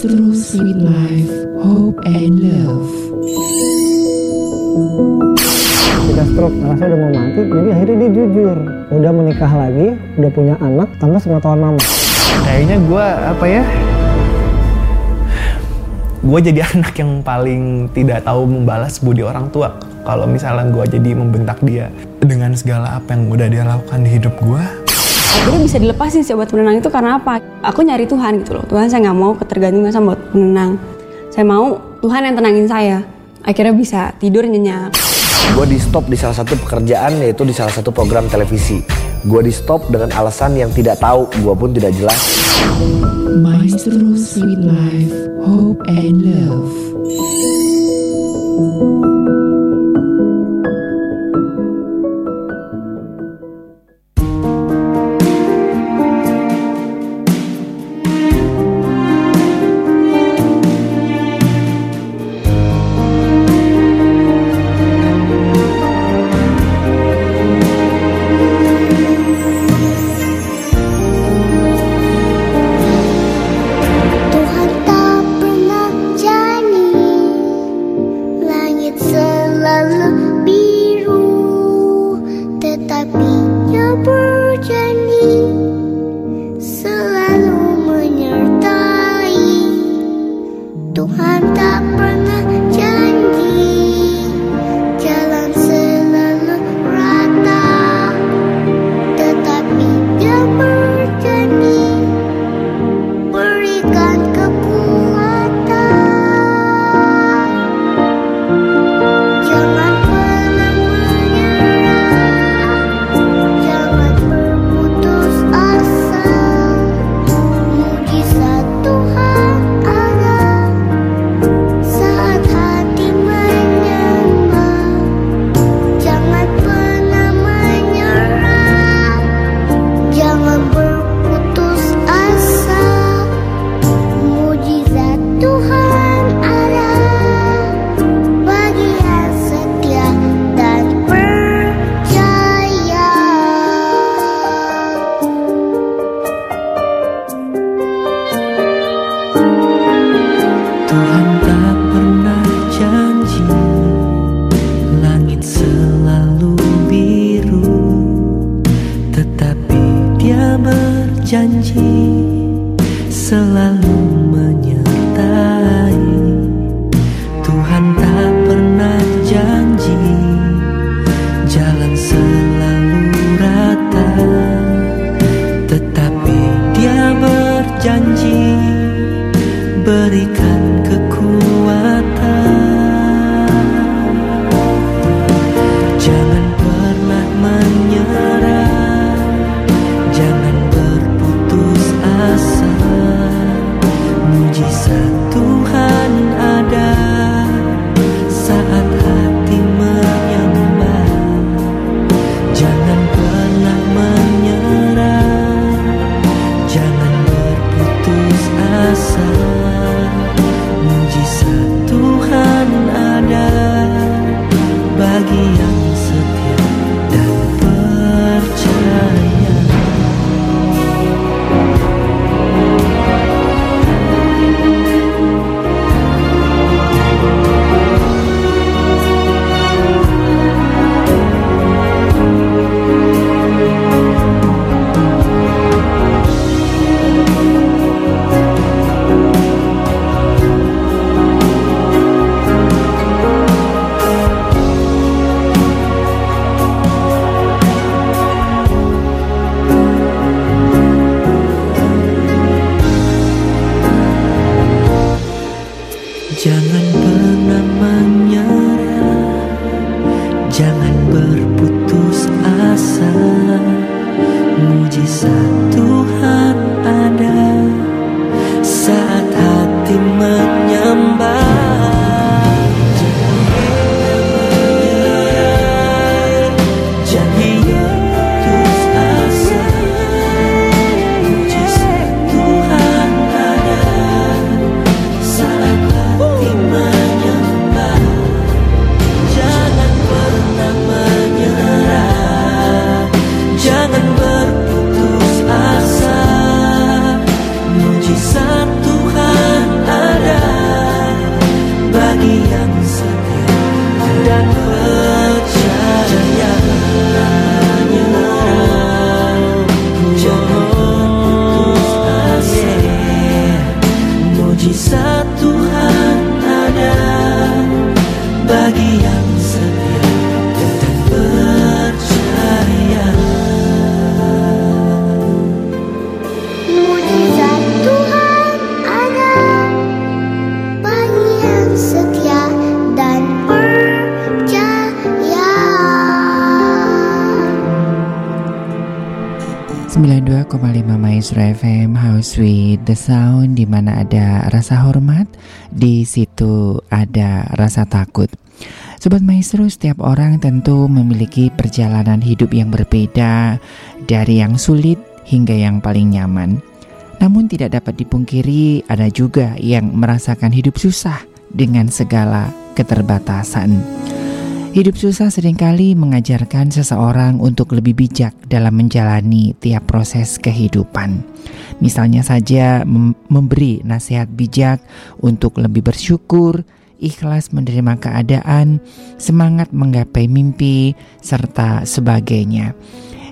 Maestros with Life, Hope and Love. Ketika stroke ngerasa udah mau mati, jadi akhirnya dia jujur. Udah menikah lagi, udah punya anak tanpa sepengetahuan mama. Kayaknya gue apa ya? Gue jadi anak yang paling tidak tahu membalas budi orang tua. Kalau misalnya gue jadi membentak dia dengan segala apa yang udah dia lakukan di hidup gue, akhirnya bisa dilepasin sih obat penenang itu karena apa? Aku nyari Tuhan gitu loh. Tuhan saya nggak mau ketergantungan sama obat penenang. Saya mau Tuhan yang tenangin saya. Akhirnya bisa tidur nyenyak. Gue di stop di salah satu pekerjaan yaitu di salah satu program televisi. Gue di stop dengan alasan yang tidak tahu, gue pun tidak jelas. Maestros with Life, Hope and Love. Berikan the Sound di mana ada rasa hormat, di situ ada rasa takut. Sobat Maestro, setiap orang tentu memiliki perjalanan hidup yang berbeda dari yang sulit hingga yang paling nyaman. Namun tidak dapat dipungkiri ada juga yang merasakan hidup susah dengan segala keterbatasan. Hidup susah sering kali mengajarkan seseorang untuk lebih bijak dalam menjalani tiap proses kehidupan. Misalnya saja mem- memberi nasihat bijak untuk lebih bersyukur, ikhlas menerima keadaan, semangat menggapai mimpi, serta sebagainya.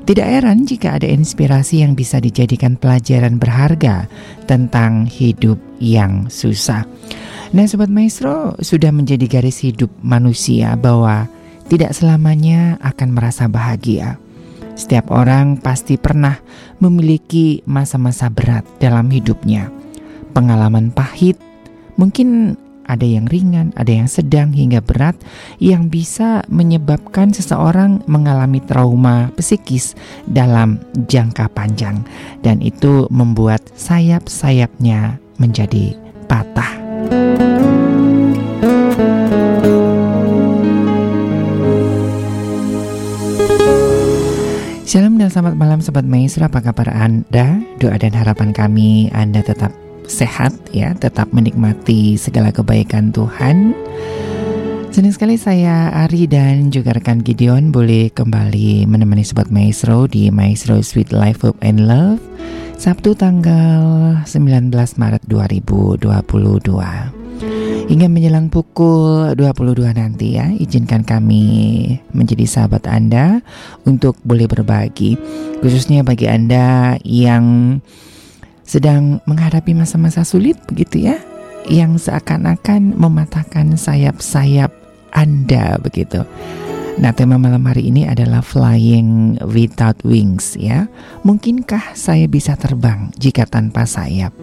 Tidak heran jika ada inspirasi yang bisa dijadikan pelajaran berharga tentang hidup yang susah. Nah, sobat maestro sudah menjadi garis hidup manusia bahwa tidak selamanya akan merasa bahagia. Setiap orang pasti pernah memiliki masa-masa berat dalam hidupnya. Pengalaman pahit, mungkin ada yang ringan, ada yang sedang hingga berat yang bisa menyebabkan seseorang mengalami trauma psikis dalam jangka panjang dan itu membuat sayap-sayapnya menjadi patah. Shalom dan selamat malam Sobat Maestro, apa kabar Anda? Doa dan harapan kami Anda tetap sehat ya, tetap menikmati segala kebaikan Tuhan. Senang sekali saya Ari dan juga rekan Gideon boleh kembali menemani Sobat Maestro di Maestro Sweet Life Hope and Love Sabtu tanggal 19 Maret 2022 Hingga menjelang pukul 22 nanti ya, izinkan kami menjadi sahabat Anda untuk boleh berbagi. Khususnya bagi Anda yang sedang menghadapi masa-masa sulit begitu ya, yang seakan-akan mematahkan sayap-sayap Anda begitu. Nah, tema malam hari ini adalah flying without wings ya. Mungkinkah saya bisa terbang jika tanpa sayap?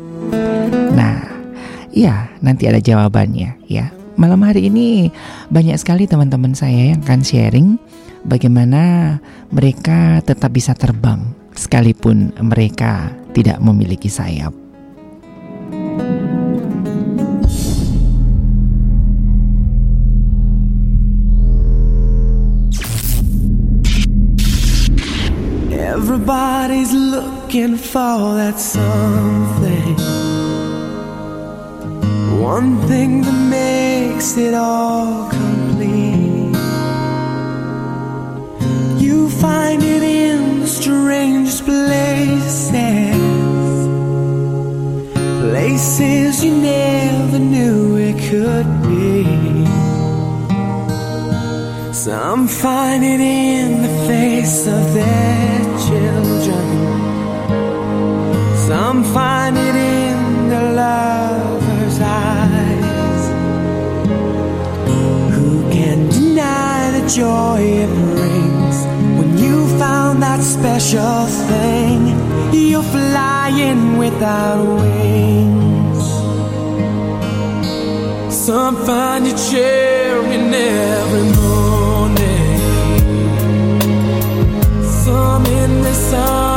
Nah, Iya, nanti ada jawabannya ya. Malam hari ini banyak sekali teman-teman saya yang akan sharing bagaimana mereka tetap bisa terbang sekalipun mereka tidak memiliki sayap. Everybody's looking for that something. One thing that makes it all complete. You find it in the strangest places. Places you never knew it could be. Some find it in the face of their children. Some find it in the lover's joy it brings when you found that special thing? You're flying without wings. Some find you cheering every morning. Some in the solitary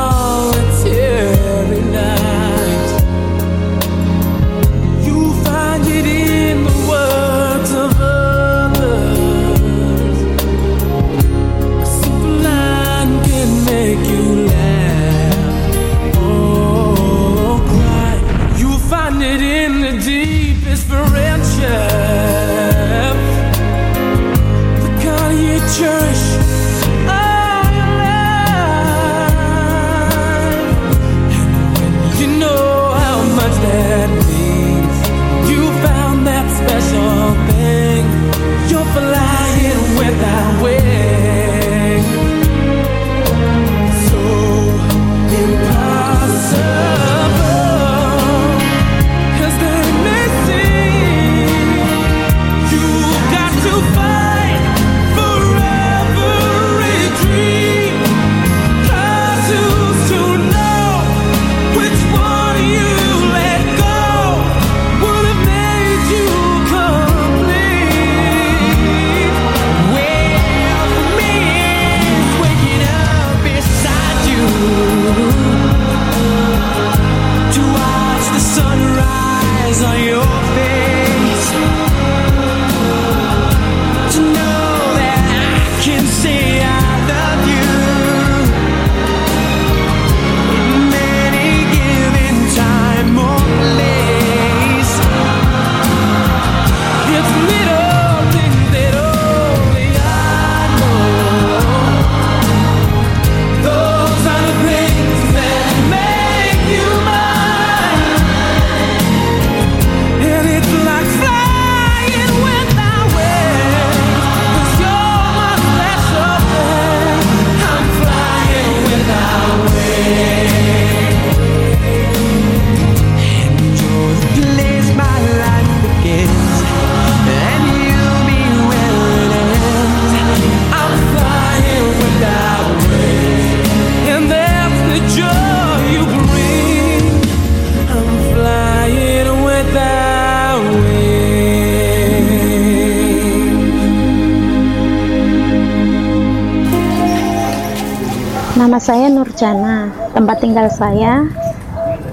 Saya Nurjana. Tempat tinggal saya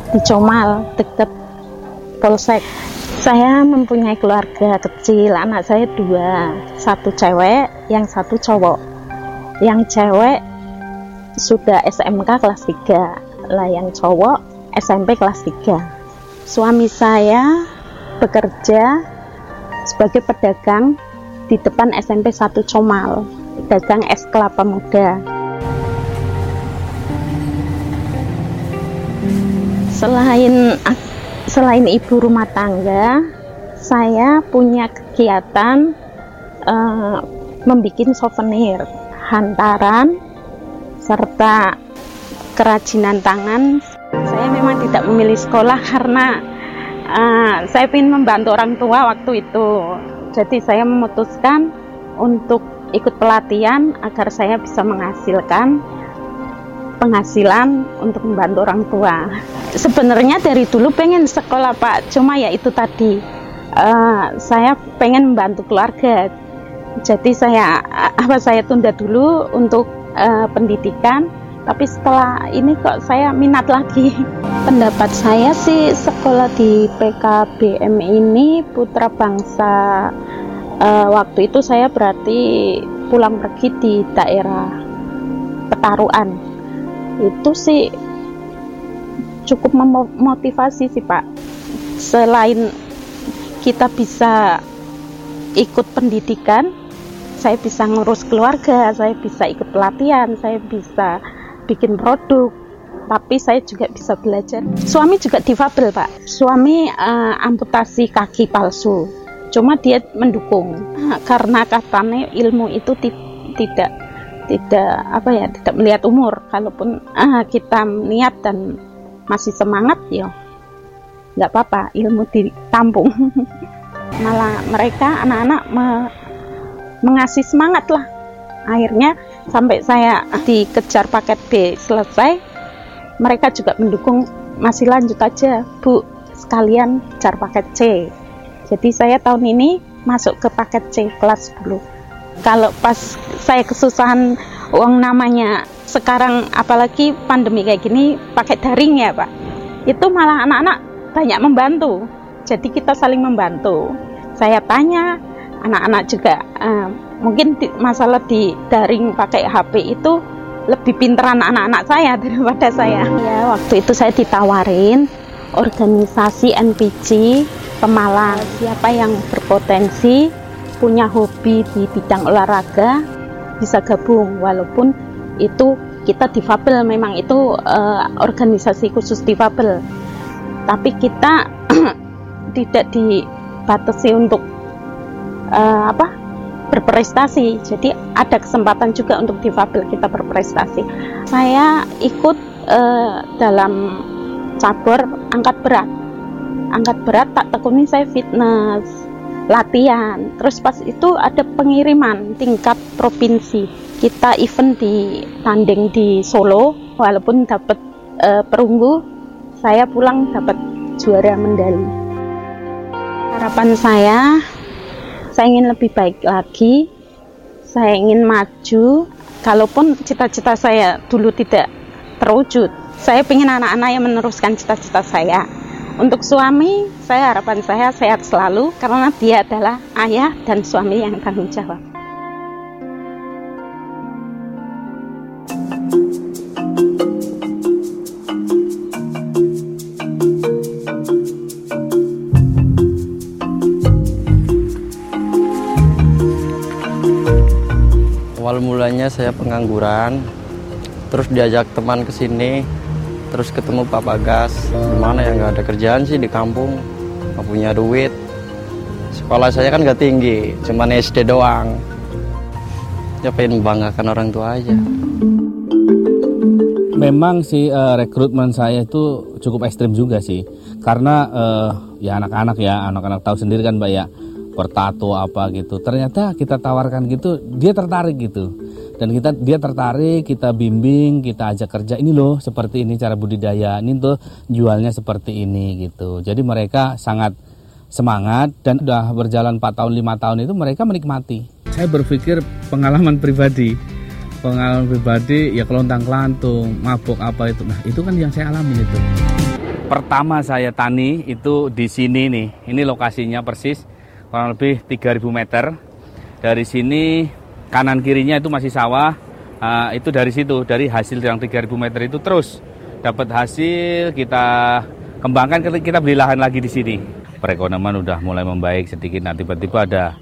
di Comal, dekat Polsek. Saya mempunyai keluarga kecil. Anak saya dua, satu cewek, yang satu cowok. Yang cewek sudah SMK kelas 3, lah yang cowok SMP kelas 3. Suami saya bekerja sebagai pedagang di depan SMP 1 Comal, dagang es kelapa muda. Selain selain ibu rumah tangga, saya punya kegiatan eh, membuat souvenir, hantaran, serta kerajinan tangan. Saya memang tidak memilih sekolah karena eh, saya ingin membantu orang tua waktu itu. Jadi saya memutuskan untuk ikut pelatihan agar saya bisa menghasilkan penghasilan untuk membantu orang tua. Sebenarnya dari dulu pengen sekolah Pak, cuma ya itu tadi uh, saya pengen membantu keluarga. Jadi saya apa saya tunda dulu untuk uh, pendidikan, tapi setelah ini kok saya minat lagi. Pendapat saya sih sekolah di PKBM ini putra bangsa. Uh, waktu itu saya berarti pulang pergi di daerah Petaruan itu sih cukup memotivasi sih Pak. Selain kita bisa ikut pendidikan, saya bisa ngurus keluarga, saya bisa ikut pelatihan, saya bisa bikin produk, tapi saya juga bisa belajar. Suami juga difabel Pak. Suami uh, amputasi kaki palsu, cuma dia mendukung karena katanya ilmu itu tidak tidak apa ya tidak melihat umur. Kalaupun ah, kita niat dan masih semangat ya nggak apa-apa ilmu ditampung. Malah mereka anak-anak me, mengasih semangat lah. Akhirnya sampai saya dikejar paket B selesai mereka juga mendukung masih lanjut aja Bu sekalian kejar paket C. Jadi saya tahun ini masuk ke paket C kelas 10 kalau pas saya kesusahan uang namanya sekarang apalagi pandemi kayak gini pakai daring ya Pak. Itu malah anak-anak banyak membantu. Jadi kita saling membantu. Saya tanya anak-anak juga uh, mungkin di, masalah di daring pakai HP itu lebih pinteran anak-anak saya daripada saya. Ya waktu itu saya ditawarin organisasi NPC Pemalang. Siapa yang berpotensi punya hobi di bidang olahraga bisa gabung. Walaupun itu kita difabel memang itu uh, organisasi khusus difabel. Tapi kita tidak dibatasi untuk uh, apa berprestasi. Jadi ada kesempatan juga untuk difabel kita berprestasi. Saya ikut uh, dalam cabur angkat berat. Angkat berat tak tekuni saya fitness latihan. Terus pas itu ada pengiriman tingkat provinsi. Kita event di tanding di Solo, walaupun dapat e, perunggu, saya pulang dapat juara medali. Harapan saya, saya ingin lebih baik lagi. Saya ingin maju. Kalaupun cita-cita saya dulu tidak terwujud, saya ingin anak-anak yang meneruskan cita-cita saya untuk suami, saya harapan saya sehat selalu karena dia adalah ayah dan suami yang tanggung jawab. Awal mulanya saya pengangguran, terus diajak teman ke sini, terus ketemu Pak Bagas. Gimana ya nggak ada kerjaan sih di kampung. Nggak punya duit. Sekolah saya kan nggak tinggi cuma SD doang. Ya pengen membanggakan orang tua aja. Memang sih uh, rekrutmen saya itu cukup ekstrim juga sih. Karena uh, ya anak-anak ya anak-anak tahu sendiri kan mbak ya bertato apa gitu. Ternyata kita tawarkan gitu dia tertarik gitu dan kita dia tertarik kita bimbing kita ajak kerja. Ini loh seperti ini cara budidaya. Ini tuh jualnya seperti ini gitu. Jadi mereka sangat semangat dan udah berjalan 4 tahun 5 tahun itu mereka menikmati. Saya berpikir pengalaman pribadi. Pengalaman pribadi ya kelontang kelantung mabuk apa itu. Nah itu kan yang saya alami itu. Pertama saya tani itu di sini nih. Ini lokasinya persis kurang lebih 3000 meter. Dari sini kanan kirinya itu masih sawah uh, itu dari situ dari hasil yang 3000 meter itu terus. Dapat hasil kita kembangkan kita beli lahan lagi di sini. Perekonomian udah mulai membaik sedikit nah tiba-tiba ada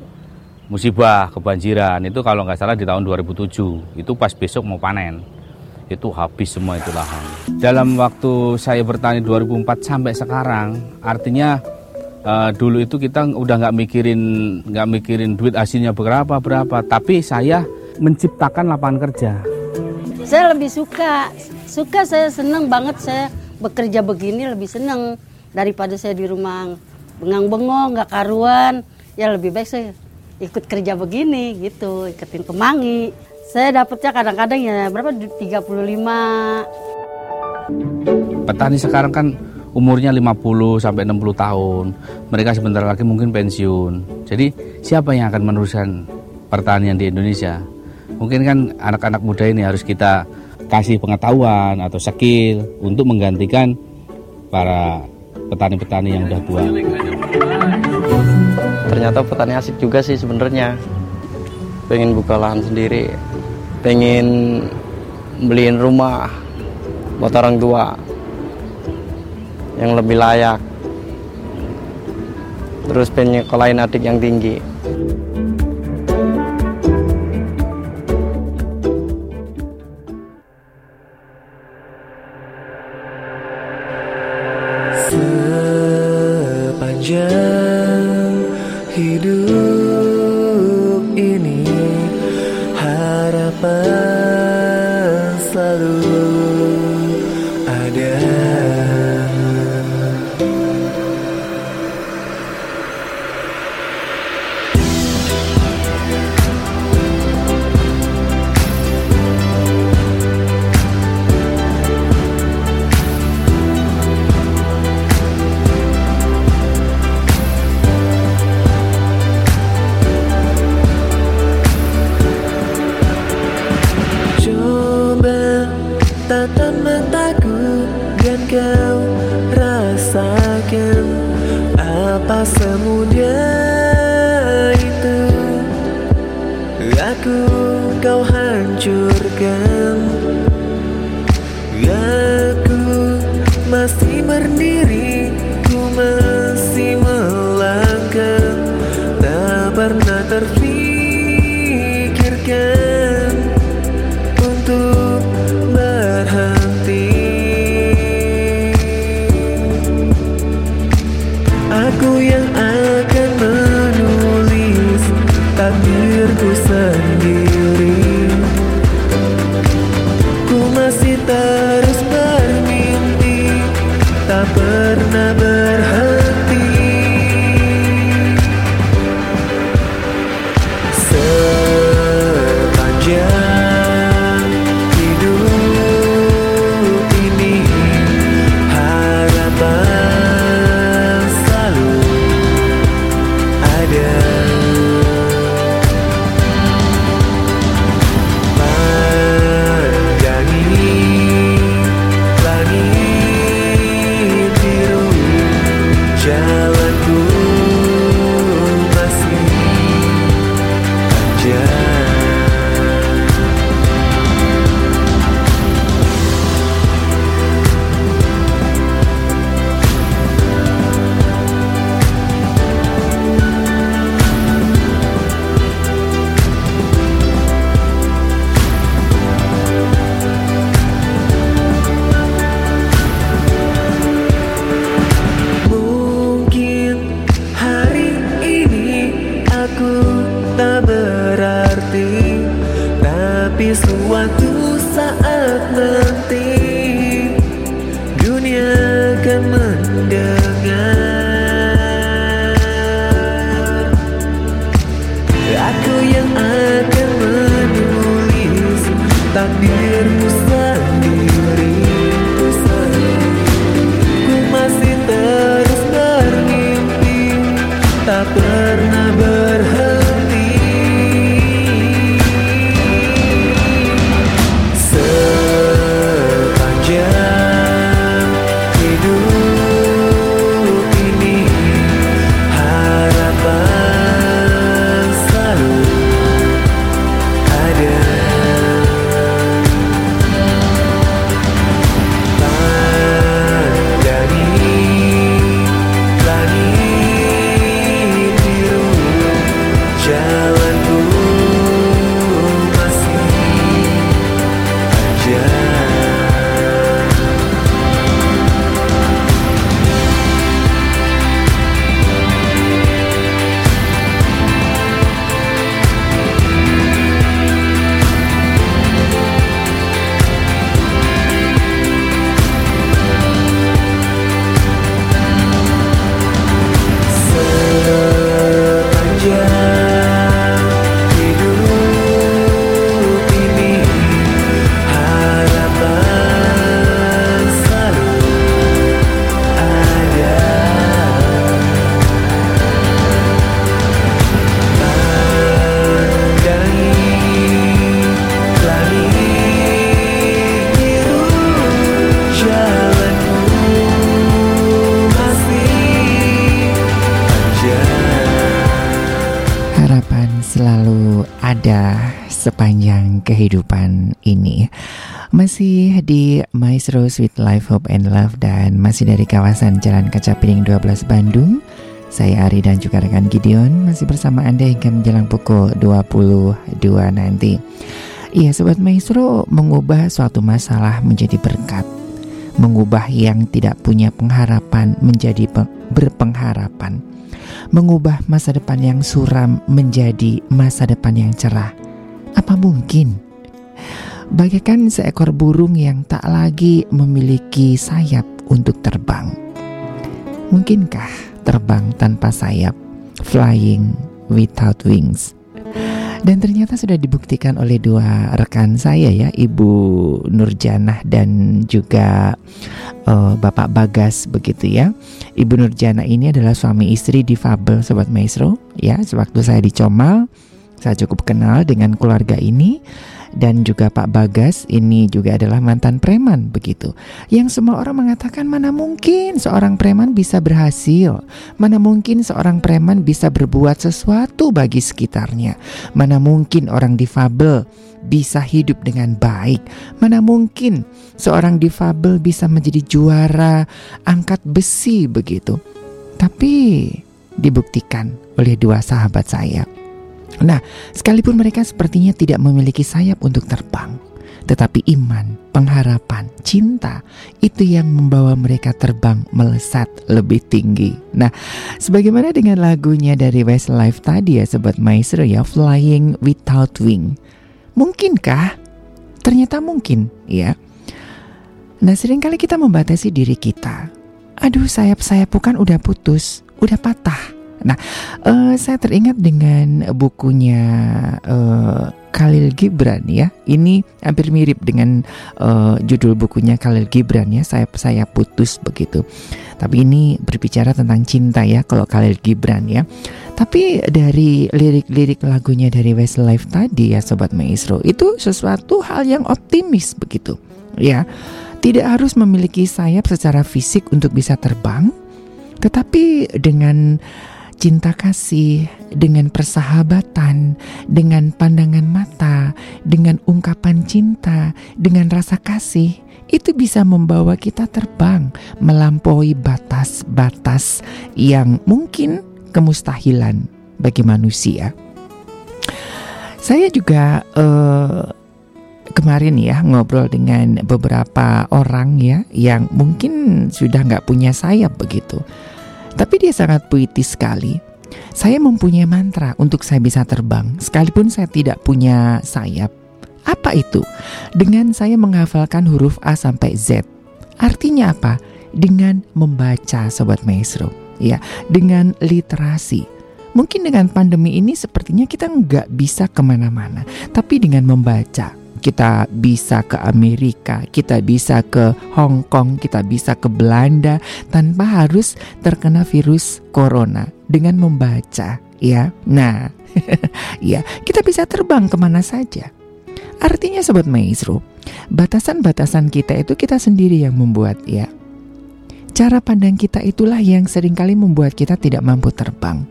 musibah kebanjiran. Itu kalau nggak salah di tahun 2007 itu pas besok mau panen. Itu habis semua itu lahan. Dalam waktu saya bertani 2004 sampai sekarang artinya uh, dulu itu kita udah nggak mikirin nggak mikirin duit hasilnya berapa berapa. Tapi saya menciptakan lapangan kerja. Saya lebih suka suka saya senang banget saya bekerja begini lebih senang daripada saya di rumah bengang-bengong nggak karuan. Ya lebih baik saya ikut kerja begini gitu ikutin kemangi. Saya dapatnya kadang-kadang ya berapa? 35 petani sekarang kan umurnya 50 sampai 60 tahun. Mereka sebentar lagi mungkin pensiun. Jadi siapa yang akan meneruskan pertanian di Indonesia? Mungkin kan anak-anak muda ini harus kita kasih pengetahuan atau skill untuk menggantikan para petani-petani yang udah tua. Ternyata petani asik juga sih sebenarnya. Pengen buka lahan sendiri pengen beliin rumah buat orang tua yang lebih layak. Terus pengen nyekolahin adik yang tinggi perasaan Maestro Sweet Life Hope and Love dan masih dari kawasan Jalan Kaca Piring 12 Bandung. Saya Ari dan juga rekan Gideon masih bersama Anda hingga menjelang pukul 22 nanti. Iya, Sobat Maestro mengubah suatu masalah menjadi berkat. Mengubah yang tidak punya pengharapan menjadi pe- berpengharapan. Mengubah masa depan yang suram menjadi masa depan yang cerah. Apa mungkin? Bagaikan seekor burung yang tak lagi memiliki sayap untuk terbang. Mungkinkah terbang tanpa sayap? Flying without wings. Dan ternyata sudah dibuktikan oleh dua rekan saya ya, Ibu Nurjanah dan juga uh, Bapak Bagas begitu ya. Ibu Nurjanah ini adalah suami istri difabel Sobat Maestro ya. Sewaktu saya di Comal, saya cukup kenal dengan keluarga ini dan juga Pak Bagas ini juga adalah mantan preman begitu. Yang semua orang mengatakan mana mungkin seorang preman bisa berhasil, mana mungkin seorang preman bisa berbuat sesuatu bagi sekitarnya, mana mungkin orang difabel bisa hidup dengan baik, mana mungkin seorang difabel bisa menjadi juara angkat besi? begitu. Tapi dibuktikan oleh dua sahabat saya Nah, sekalipun mereka sepertinya tidak memiliki sayap untuk terbang, tetapi iman, pengharapan, cinta itu yang membawa mereka terbang melesat lebih tinggi. Nah, sebagaimana dengan lagunya dari Westlife tadi ya Sobat Maestro ya, Flying Without Wing. Mungkinkah? Ternyata mungkin ya. Nah, sering kali kita membatasi diri kita. Aduh, sayap-sayapku kan udah putus, udah patah. Nah, uh, saya teringat dengan bukunya uh, Khalil Gibran ya. Ini hampir mirip dengan uh, judul bukunya Khalil Gibran ya. Saya saya putus begitu. Tapi ini berbicara tentang cinta ya kalau Khalil Gibran ya. Tapi dari lirik-lirik lagunya dari Westlife tadi ya Sobat Maestro itu sesuatu hal yang optimis begitu ya. Tidak harus memiliki sayap secara fisik untuk bisa terbang, tetapi dengan cinta kasih, dengan persahabatan, dengan pandangan mata, dengan ungkapan cinta, dengan rasa kasih, itu bisa membawa kita terbang melampaui batas-batas yang mungkin kemustahilan bagi manusia. Saya juga uh, kemarin ya ngobrol dengan beberapa orang ya yang mungkin sudah nggak punya sayap begitu tapi dia sangat puitis sekali. Saya mempunyai mantra untuk saya bisa terbang, sekalipun saya tidak punya sayap. Apa itu? Dengan saya menghafalkan huruf A sampai Z. Artinya apa? Dengan membaca Sobat Maestro. Ya, dengan literasi. Mungkin dengan pandemi ini sepertinya kita nggak bisa ke mana-mana. Tapi dengan membaca, kita bisa ke Amerika, kita bisa ke Hong Kong, kita bisa ke Belanda tanpa harus terkena virus corona dengan membaca ya. Nah, ya kita bisa terbang ke mana saja. Artinya sobat maestro, batasan-batasan kita itu kita sendiri yang membuat ya. Cara pandang kita itulah yang sering kali membuat kita tidak mampu terbang.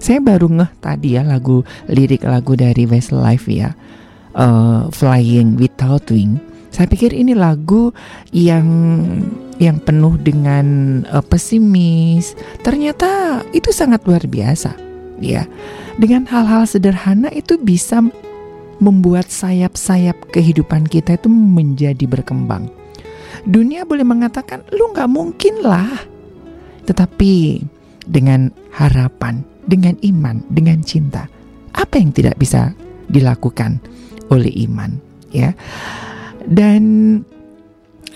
Saya baru ngeh tadi ya lagu lirik lagu dari Westlife ya uh, Flying Without Wing. Saya pikir ini lagu yang yang penuh dengan uh, pesimis. Ternyata itu sangat luar biasa, ya. Dengan hal-hal sederhana itu bisa membuat sayap-sayap kehidupan kita itu menjadi berkembang. Dunia boleh mengatakan lu nggak mungkin lah, tetapi dengan harapan, dengan iman, dengan cinta, apa yang tidak bisa dilakukan? Oleh iman ya. Dan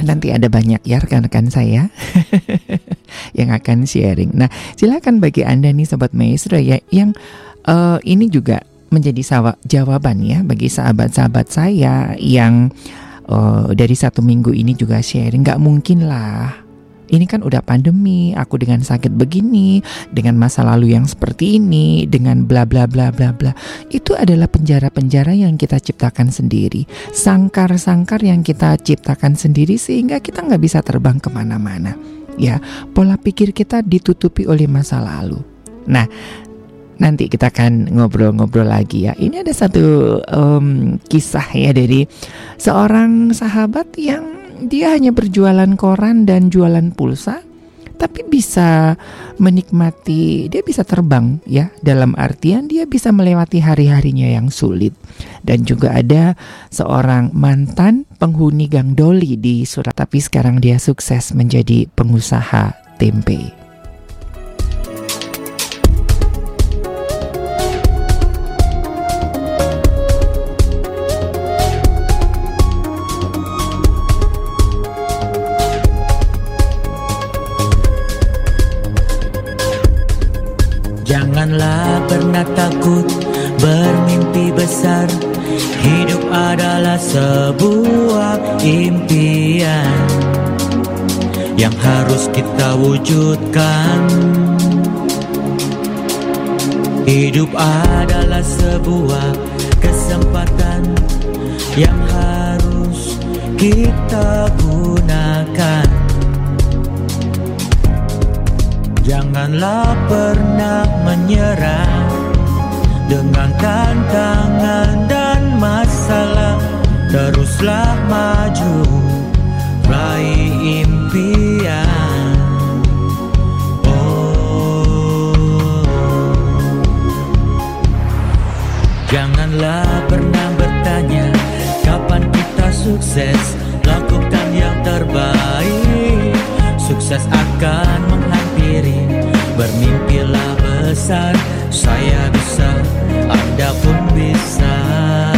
nanti ada banyak ya rekan-rekan saya yang akan sharing. Nah, silakan bagi Anda nih sobat maestro ya yang uh, ini juga menjadi jawaban ya bagi sahabat-sahabat saya yang uh, dari satu minggu ini juga sharing. Gak mungkin lah ini kan udah pandemi, aku dengan sakit begini, dengan masa lalu yang seperti ini, dengan bla bla bla bla bla. Itu adalah penjara-penjara yang kita ciptakan sendiri, sangkar-sangkar yang kita ciptakan sendiri sehingga kita nggak bisa terbang ke mana-mana. Ya, pola pikir kita ditutupi oleh masa lalu. Nah, nanti kita akan ngobrol-ngobrol lagi ya. Ini ada satu em, kisah ya dari seorang sahabat yang dia hanya berjualan koran dan jualan pulsa tapi bisa menikmati, dia bisa terbang ya, dalam artian dia bisa melewati hari-harinya yang sulit. Dan juga ada seorang mantan penghuni Gang Doli di Surat, tapi sekarang dia sukses menjadi pengusaha tempe. Pernah takut bermimpi besar. Hidup adalah sebuah impian Yang harus kita wujudkan. Hidup adalah sebuah kesempatan Yang harus kita gunakan. Janganlah pernah menyerah dengan tantangan dan masalah. Teruslah maju, raih impian. Oh, janganlah pernah bertanya kapan kita sukses. Lakukan yang terbaik, sukses akan menghampiri. Bermimpilah besar, saya bisa, Anda pun bisa.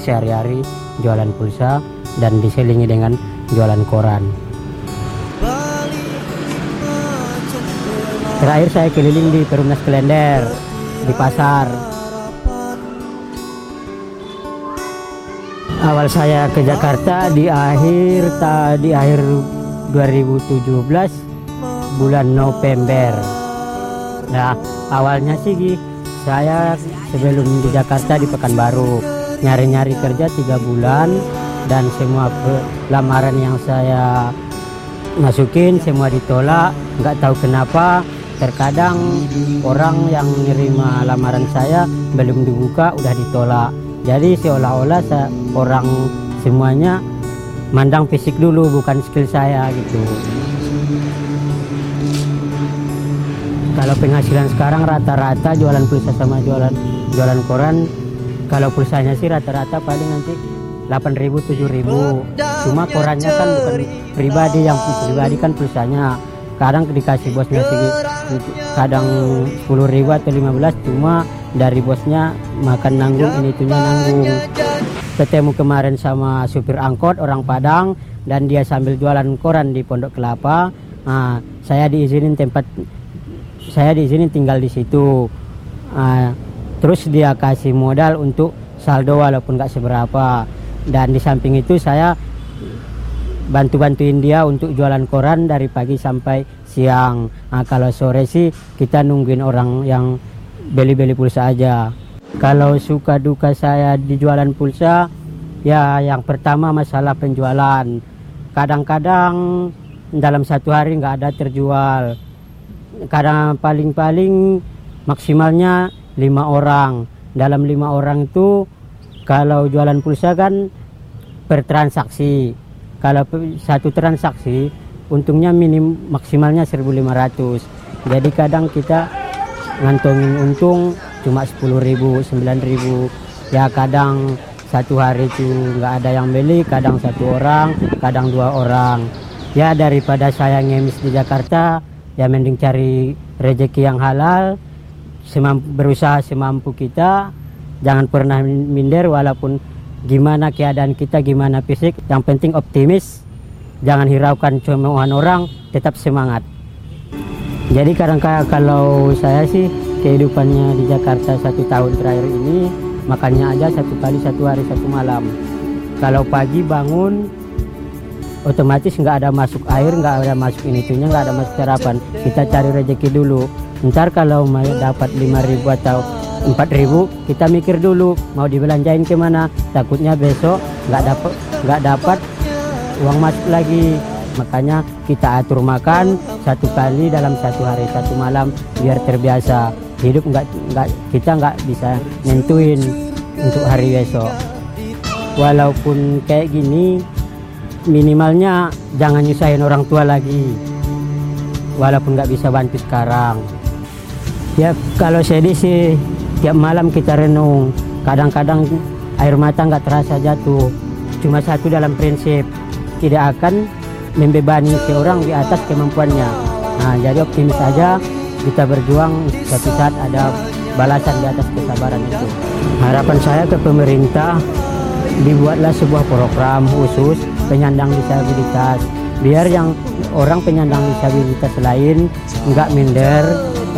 Sehari-hari jualan pulsa dan diselingi dengan jualan koran. Terakhir saya keliling di Perumnas Klender, di pasar. Awal saya ke Jakarta di akhir ta, di akhir 2017 bulan November. Nah, awalnya sih saya sebelum di Jakarta di Pekanbaru nyari-nyari kerja tiga bulan dan semua lamaran yang saya masukin semua ditolak. Nggak tahu kenapa. Terkadang orang yang nerima lamaran saya belum dibuka udah ditolak. Jadi seolah-olah orang semuanya mandang fisik dulu bukan skill saya gitu. kalau penghasilan sekarang rata-rata jualan pulsa sama jualan jualan koran kalau pulsanya sih rata-rata paling nanti 8.000 7.000 cuma korannya kan bukan pribadi yang pribadi kan pulsanya. Kadang dikasih bosnya sih kadang 10.000 atau 15 cuma dari bosnya makan nanggung ini itunya nanggung. Ketemu kemarin sama supir angkot orang Padang dan dia sambil jualan koran di Pondok Kelapa. Nah, saya diizinin tempat saya diizinin tinggal di situ. Ah, terus dia kasih modal untuk saldo walaupun nggak seberapa. Dan di samping itu saya bantu-bantuin dia untuk jualan koran dari pagi sampai siang. Nah, kalau sore sih kita nungguin orang yang beli-beli pulsa aja. Kalau suka duka saya di jualan pulsa ya yang pertama masalah penjualan. Kadang-kadang dalam satu hari nggak ada terjual. Kadang paling-paling maksimalnya lima orang. Dalam lima orang itu kalau jualan pulsa kan per transaksi kalau satu transaksi untungnya minim maksimalnya 1500 jadi kadang kita ngantongin untung cuma 10.000 9.000 ya kadang satu hari itu nggak ada yang beli kadang satu orang kadang dua orang. Ya daripada saya ngemis di Jakarta ya mending cari rezeki yang halal semampu, berusaha semampu kita. Jangan pernah minder walaupun gimana keadaan kita gimana fisik. Yang penting optimis. Jangan hiraukan cemoohan orang tetap semangat. Jadi kadang-kadang kalau saya sih kehidupannya di Jakarta satu tahun terakhir ini makannya aja satu kali satu hari satu malam. Kalau pagi bangun otomatis nggak ada masuk air nggak ada masuk ini itunya nggak ada masuk sarapan. Kita cari rezeki dulu ntar kalau mau dapat 5000 atau 4000 kita mikir dulu mau dibelanjain ke mana. Takutnya besok nggak dapat nggak dapat uang masuk lagi. Makanya kita atur makan satu kali dalam satu hari satu malam biar terbiasa. Hidup nggak nggak kita nggak bisa nentuin untuk hari besok. Walaupun kayak gini minimalnya jangan nyusahin orang tua lagi. Walaupun nggak bisa bantu sekarang ya kalau sedih sih tiap malam kita renung. Kadang-kadang air mata nggak terasa jatuh. Cuma satu dalam prinsip tidak akan membebani seorang di atas kemampuannya. Nah jadi optimis saja kita berjuang suatu saat ada balasan di atas kesabaran itu. Harapan saya ke pemerintah dibuatlah sebuah program khusus penyandang disabilitas. Biar yang orang penyandang disabilitas lain nggak minder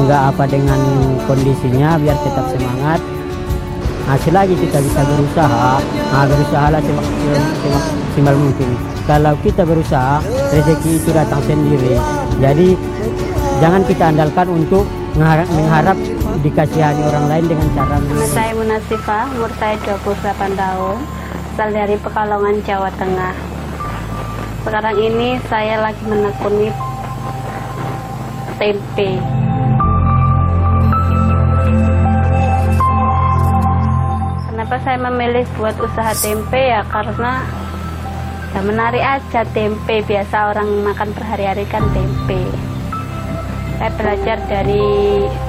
nggak apa dengan kondisinya biar tetap semangat. Nah selagi kita bisa berusaha. Nah berusaha lah semaksimal mungkin. Kalau kita berusaha rezeki itu datang sendiri. Jadi jangan kita andalkan untuk mengharap, mengharap dikasihani orang lain dengan cara Saya Munasifah, umur saya 28 tahun, asal dari Pekalongan, Jawa Tengah. Sekarang ini saya lagi menekuni tempe. Kenapa saya memilih buat usaha tempe? Ya karena ya menarik aja tempe. Biasa orang makan berhari-hari kan tempe. Saya belajar dari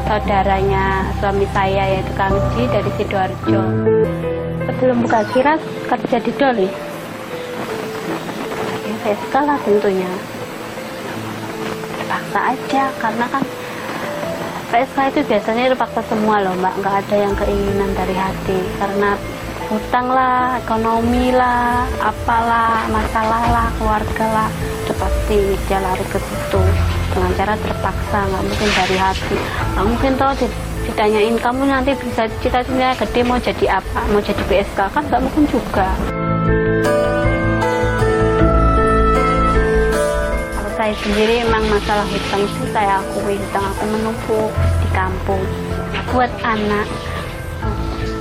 saudaranya suami saya yaitu Kang Ji dari Sidoarjo. Sebelum buka kira kerja di Doli saya skala tentunya. Terpaksa aja karena kan PSK itu biasanya terpaksa semua loh mbak. Nggak ada yang keinginan dari hati. Karena hutang lah, ekonomi lah, apalah, masalah lah, keluarga lah, itu pasti dia lari ke situ. Dengan cara terpaksa, nggak mungkin dari hati, nggak mungkin di- ditanyain kamu nanti bisa cita-cita gede mau jadi apa, mau jadi PSK kan nggak mungkin juga. Saya sendiri memang masalah hutang itu saya akui. Hutang aku menumpuk di kampung. Buat anak.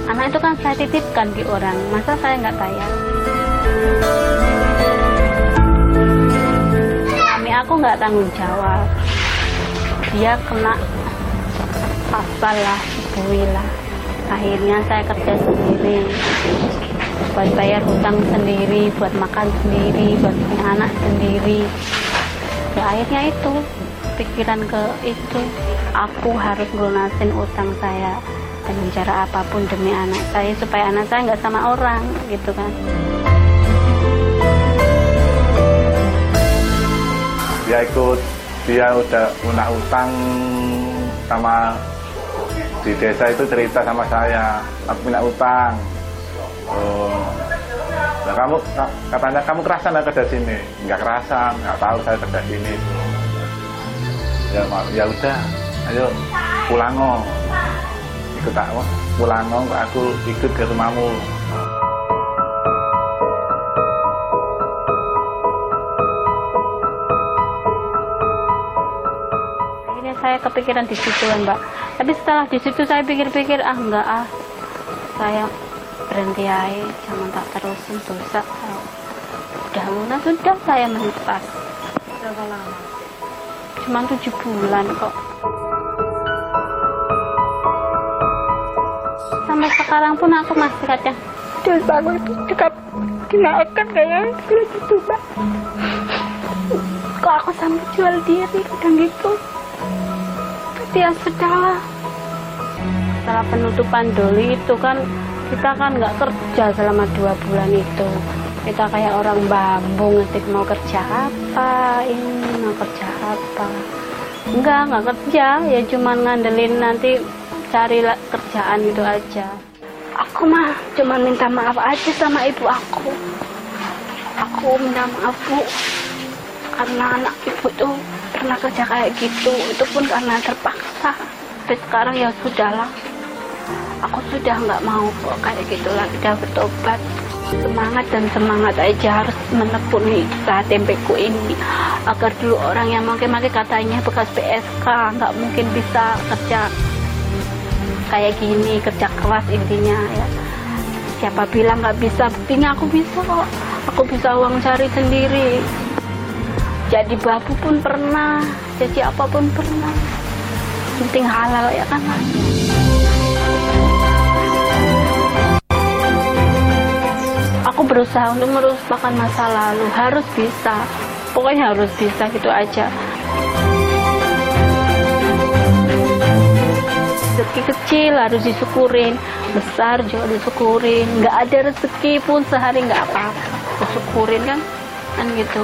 Anak itu kan saya titipkan di orang. Masa saya nggak bayar? Suami aku nggak tanggung jawab. Dia kena pasal lah dibui lah. Akhirnya saya kerja sendiri. Buat bayar hutang sendiri buat makan sendiri buat punya anak sendiri ya akhirnya itu kepikiran ke itu aku harus lunasin utang saya dengan cara apa pun demi anak saya supaya anak saya nggak sama orang gitu kan. Dia ikut dia udah punya utang sama di desa itu cerita sama saya aku punya utang. Oh nah kamu ka- katanya kamu kerasan nggak kerja sini. Nggak kerasan nggak tahu saya kerja sini. Ya ya udah. Ayo pulang oh ikut aku pulang oh aku ikut ke rumahmu. Akhirnya saya kepikiran di situ mbak. Tapi setelah di situ saya pikir-pikir ah enggak ah saya berhenti aja jangan tak terusin dosa. Udah lunas sudah saya menlepas berapa lama? Cuma tujuh bulan kok. Sampai sekarang pun aku masih kadang dosa aku itu dekat dinaikkan kayak gitu mbak kok aku sampai jual diri kadang gitu? Tapi ya sudahlah setelah penutupan doli itu kan kita kan nggak kerja selama dua bulan itu. Kita kayak orang bambu ngetik mau kerja apa ini mau kerja apa. Enggak nggak kerja. Ya cuman ngandelin nanti cari kerjaan itu aja. Aku mah cuma minta maaf aja sama ibu aku. Aku minta maaf bu. Karena anak ibu tuh pernah kerja kayak gitu. Itu pun karena terpaksa. Tapi sekarang ya sudahlah aku sudah nggak mau kok kayak gitu lagi. Udah bertobat. Semangat dan semangat aja harus menekuni usaha tempeku ini. Agar dulu orang yang makin-makin katanya bekas PSK nggak mungkin bisa kerja kayak gini kerja keras intinya ya. Siapa bilang nggak bisa? Buktinya aku bisa kok. Aku bisa uang cari sendiri. Jadi babu pun pernah jadi apa pun pernah. Penting halal ya kan? Aku berusaha untuk melupakan masa lalu. Harus bisa. Pokoknya harus bisa gitu aja. Rezeki kecil harus disyukurin. Besar juga disyukurin. Nggak ada rezeki pun sehari nggak apa-apa. Disyukurin kan? Kan gitu.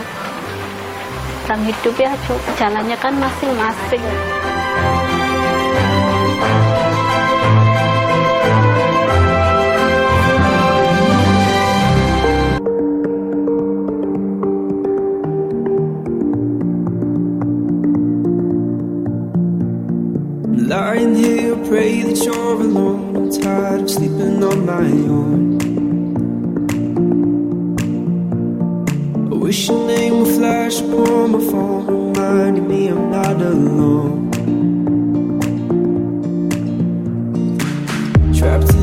Orang hidup ya jalannya kan masing-masing pray that you're alone. I'm tired of sleeping on my own. I wish your name would flash upon my phone, reminding me I'm not alone. Trapped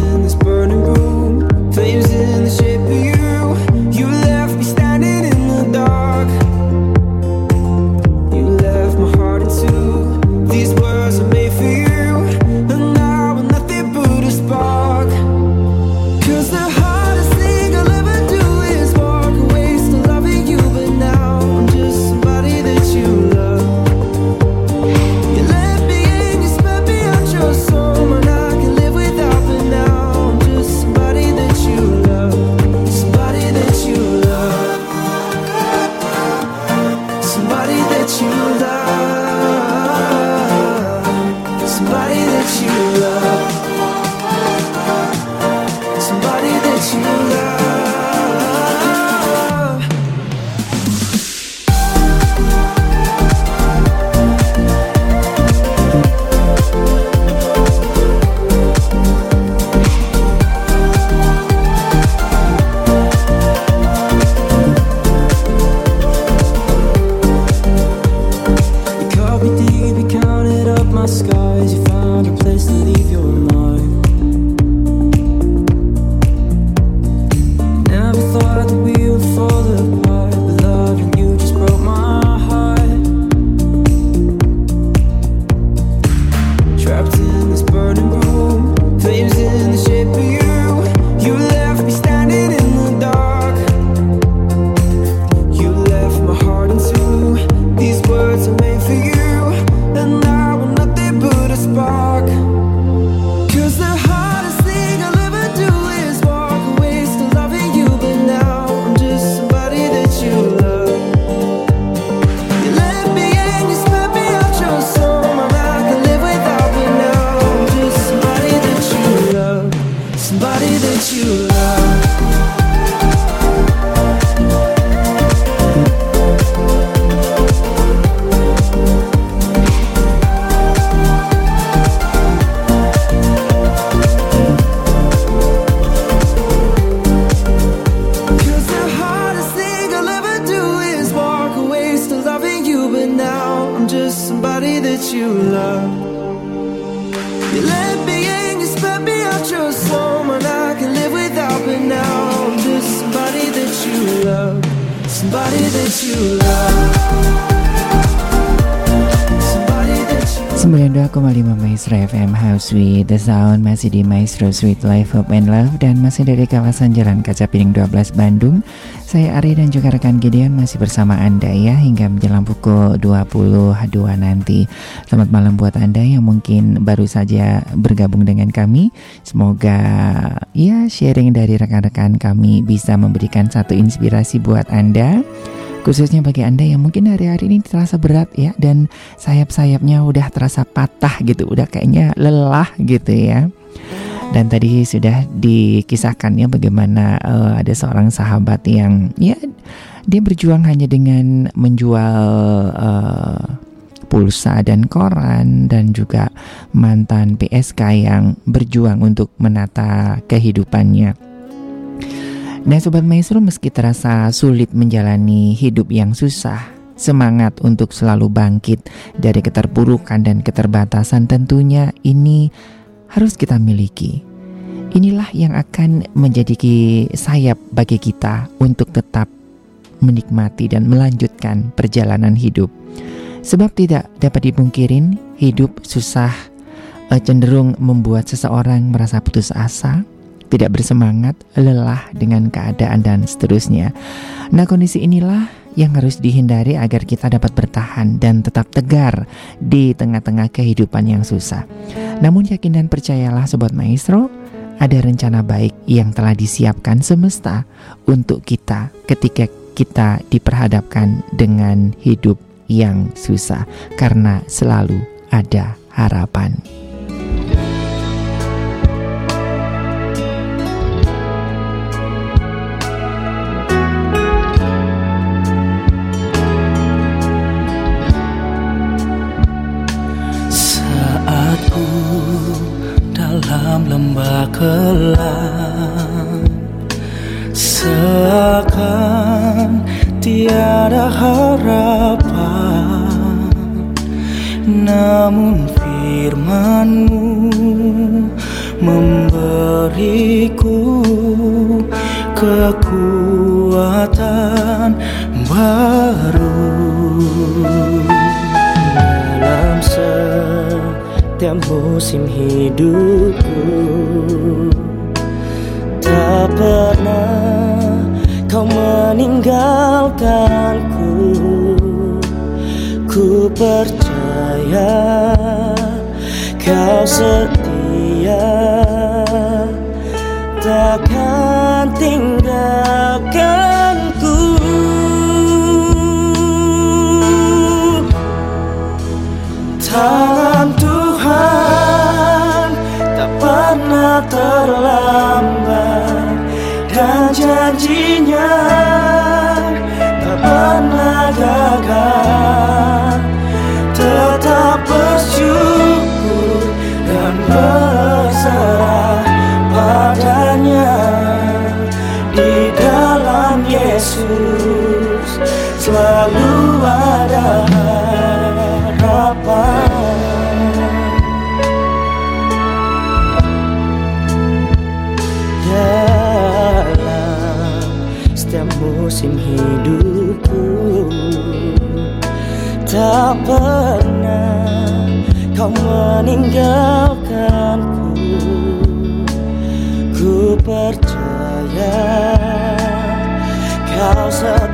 Sound masih di Maestro Sweet Life Hope and Love dan masih dari kawasan Jalan Kaca Piring 12 Bandung. Saya Ari dan juga rekan Gideon masih bersama Anda ya hingga menjelang pukul 22 nanti. Selamat malam buat Anda yang mungkin baru saja bergabung dengan kami. Semoga ya sharing dari rekan-rekan kami bisa memberikan satu inspirasi buat Anda khususnya bagi Anda yang mungkin hari-hari ini terasa berat ya dan sayap-sayapnya udah terasa patah gitu, udah kayaknya lelah gitu ya. Dan tadi sudah dikisahkan ya bagaimana uh, ada seorang sahabat yang ya dia berjuang hanya dengan menjual uh, pulsa dan koran dan juga mantan PSK yang berjuang untuk menata kehidupannya. Nah Sobat Maestro meski terasa sulit menjalani hidup yang susah Semangat untuk selalu bangkit dari keterpurukan dan keterbatasan tentunya ini harus kita miliki. Inilah yang akan menjadi sayap bagi kita untuk tetap menikmati dan melanjutkan perjalanan hidup. Sebab tidak dapat dipungkirin hidup susah eh, cenderung membuat seseorang merasa putus asa tidak bersemangat, lelah dengan keadaan dan seterusnya. Nah, kondisi inilah yang harus dihindari agar kita dapat bertahan dan tetap tegar di tengah-tengah kehidupan yang susah. Namun yakin dan percayalah sobat maestro, ada rencana baik yang telah disiapkan semesta untuk kita ketika kita diperhadapkan dengan hidup yang susah karena selalu ada harapan. Namun firmanmu memberiku kekuatan baru. Dalam setiap musim hidupku Tak pernah kau meninggalkanku. Ku percaya kau setia Takkan tinggalkanku Tangan Tuhan tak pernah terlambat Dan janjinya tak pernah gagal dan berserah padanya Di dalam Yesus. Selalu kau meninggalkanku. Ku percaya kau setia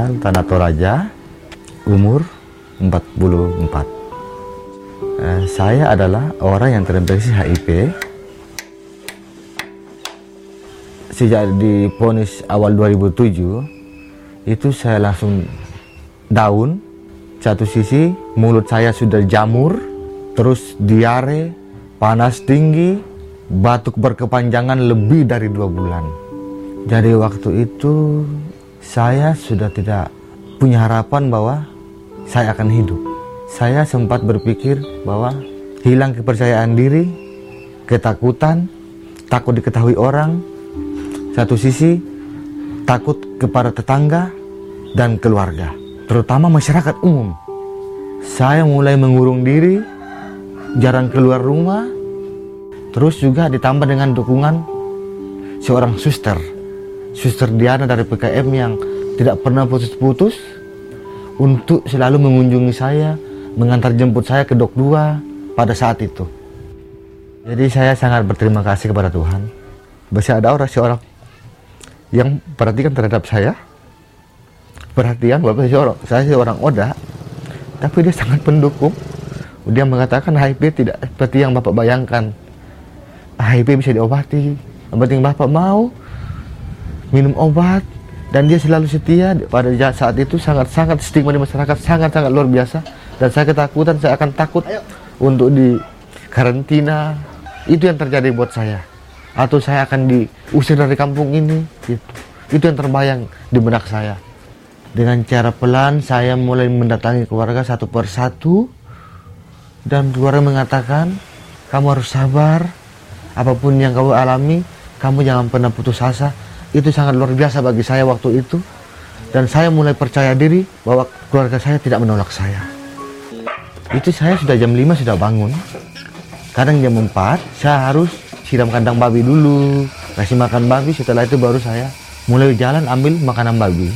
asal Tanah Toraja, umur 44. Eh, saya adalah orang yang terinfeksi HIV. Sejak diponis awal 2007, itu saya langsung down. Satu sisi mulut saya sudah jamur, terus diare, panas tinggi, batuk berkepanjangan lebih dari dua bulan. Jadi waktu itu saya sudah tidak punya harapan bahwa saya akan hidup. Saya sempat berpikir bahwa hilang kepercayaan diri, ketakutan, takut diketahui orang. Satu sisi takut kepada tetangga dan keluarga, terutama masyarakat umum. Saya mulai mengurung diri, jarang keluar rumah, terus juga ditambah dengan dukungan seorang suster Suster Diana dari PKM yang tidak pernah putus-putus untuk selalu mengunjungi saya, mengantar jemput saya ke dok 2 pada saat itu. Jadi saya sangat berterima kasih kepada Tuhan. Masih ada orang seorang yang perhatikan terhadap saya. Perhatian Bapak seorang, saya seorang Oda, tapi dia sangat pendukung. Dia mengatakan HIV tidak seperti yang Bapak bayangkan. HIV bisa diobati. Yang penting Bapak mau minum obat dan dia selalu setia pada saat itu. Sangat-sangat stigma di masyarakat sangat-sangat luar biasa. Dan saya ketakutan saya akan takut untuk di karantina. Itu yang terjadi buat saya. Atau saya akan diusir dari kampung ini gitu. itu yang terbayang di benak saya. Dengan cara pelan saya mulai mendatangi keluarga satu persatu dan keluarga mengatakan kamu harus sabar. Apa pun yang kamu alami kamu jangan pernah putus asa itu sangat luar biasa bagi saya waktu itu. Dan saya mulai percaya diri bahwa keluarga saya tidak menolak saya. Itu saya sudah jam 5 sudah bangun. Kadang jam 4 saya harus siram kandang babi dulu. Kasih makan babi setelah itu baru saya mulai jalan ambil makanan babi.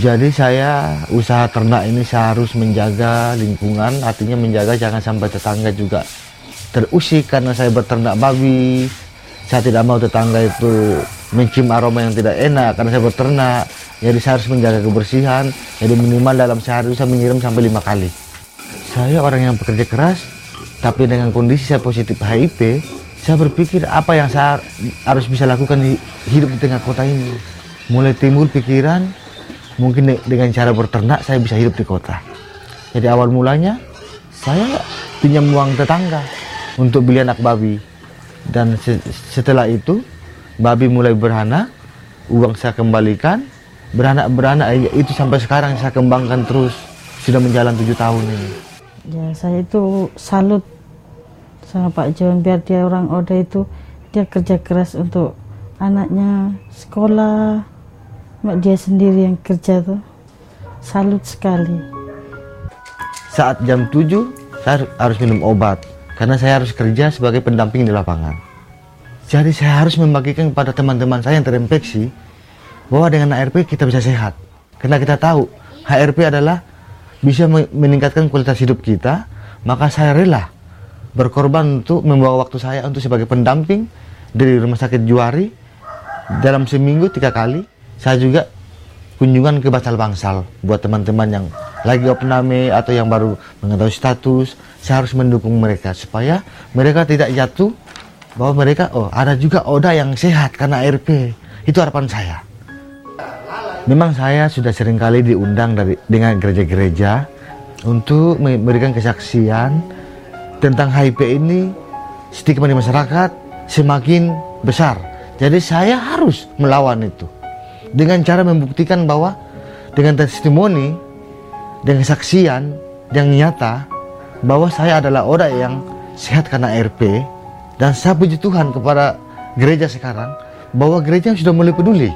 Jadi saya usaha ternak ini saya harus menjaga lingkungan. Artinya menjaga jangan sampai tetangga juga terusik karena saya beternak babi. Saya tidak mau tetangga itu mencium aroma yang tidak enak karena saya beternak jadi saya harus menjaga kebersihan. Jadi minimal dalam sehari saya menyiram sampai lima kali. Saya orang yang bekerja keras tapi dengan kondisi saya positif HIV saya berpikir apa yang saya harus bisa lakukan di hidup di tengah kota ini. Mulai timbul pikiran mungkin de- dengan cara berternak saya bisa hidup di kota. Jadi awal mulanya saya pinjam uang tetangga untuk beli anak babi. Dan se- setelah itu babi mulai beranak uang saya kembalikan. Beranak-beranak eh, itu sampai sekarang saya kembangkan terus. Sudah menjalan tujuh tahun ini. Ya saya itu salut sama Pak John biar dia orang Oda itu dia kerja keras untuk anaknya sekolah, mak dia sendiri yang kerja tuh. Salut sekali. saat jam 7 saya harus minum obat. Karena saya harus kerja sebagai pendamping di lapangan. Jadi saya harus membagikan kepada teman-teman saya yang terinfeksi bahwa dengan HRP kita bisa sehat. Karena kita tahu HRP adalah bisa me- meningkatkan kualitas hidup kita, maka saya rela berkorban untuk membawa waktu saya untuk sebagai pendamping dari rumah sakit Juari dalam seminggu tiga kali. Saya juga kunjungan ke bangsal-bangsal buat teman-teman yang lagi opname atau yang baru mengetahui status. Saya harus mendukung mereka supaya mereka tidak jatuh bahwa mereka oh ada juga Oda yang sehat karena RP. Itu harapan saya. Memang saya sudah sering kali diundang dari dengan gereja-gereja untuk memberikan kesaksian tentang HIV ini stigma di masyarakat semakin besar. Jadi saya harus melawan itu dengan cara membuktikan bahwa dengan testimoni dengan kesaksian yang nyata bahwa saya adalah orang yang sehat karena RP dan saya puji Tuhan kepada gereja sekarang bahwa gereja sudah mulai peduli.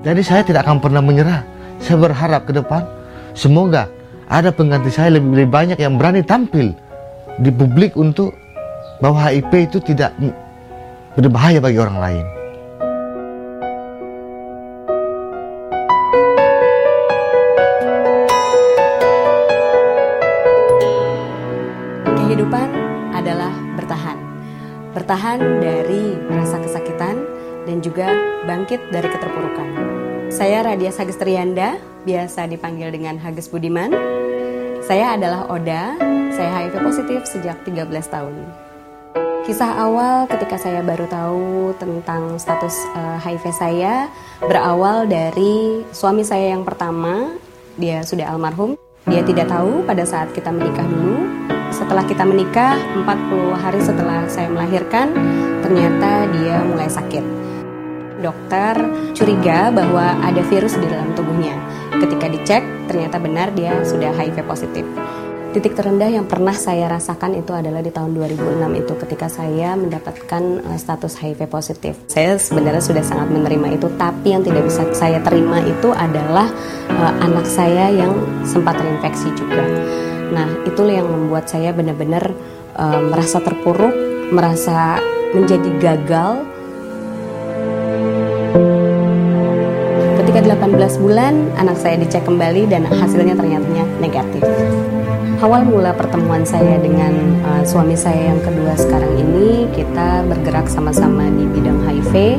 Jadi saya tidak akan pernah menyerah. Saya berharap ke depan semoga ada pengganti saya lebih, lebih banyak yang berani tampil di publik untuk bahwa HIV itu tidak berbahaya bagi orang lain. Bertahan dari rasa kesakitan dan juga bangkit dari keterpurukan. Saya Radia Sagestrianda, biasa dipanggil dengan Hages Budiman. Saya adalah Oda, saya HIV positif sejak 13 tahun. Kisah awal ketika saya baru tahu tentang status eh, HIV saya berawal dari suami saya yang pertama, dia sudah almarhum. Dia tidak tahu pada saat kita menikah dulu. Setelah kita menikah, 40 hari setelah saya melahirkan, ternyata dia mulai sakit. Dokter curiga bahwa ada virus di dalam tubuhnya. Ketika dicek, ternyata benar dia sudah HIV positif. Titik terendah yang pernah saya rasakan itu adalah di tahun 2006 itu ketika saya mendapatkan eh, status HIV positif. Saya sebenarnya sudah sangat menerima itu, tapi yang tidak bisa saya terima itu adalah eh, anak saya yang sempat terinfeksi juga. Nah, itulah yang membuat saya benar-benar eh, merasa terpuruk, merasa menjadi gagal Ketika 18 bulan, anak saya dicek kembali dan hasilnya ternyata negatif. Awal mula pertemuan saya dengan uh, suami saya yang kedua sekarang ini, kita bergerak sama-sama di bidang HIV.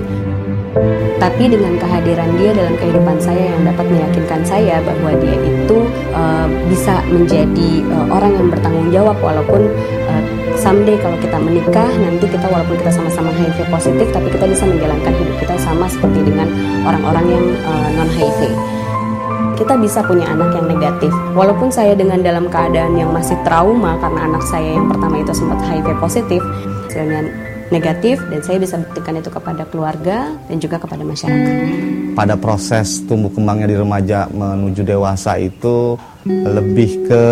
Tapi dengan kehadiran dia dalam kehidupan saya yang dapat meyakinkan saya bahwa dia itu uh, bisa menjadi uh, orang yang bertanggung jawab walaupun uh, someday kalau kita menikah nanti kita walaupun kita sama-sama HIV positif tapi kita bisa menjalankan hidup kita sama seperti dengan orang-orang yang uh, non HIV. Kita bisa punya anak yang negatif. Walaupun saya dengan dalam keadaan yang masih trauma karena anak saya yang pertama itu sempat HIV positif, hasilnya negatif dan saya bisa buktikan itu kepada keluarga dan juga kepada masyarakat. pada proses tumbuh kembangnya di remaja menuju dewasa itu lebih ke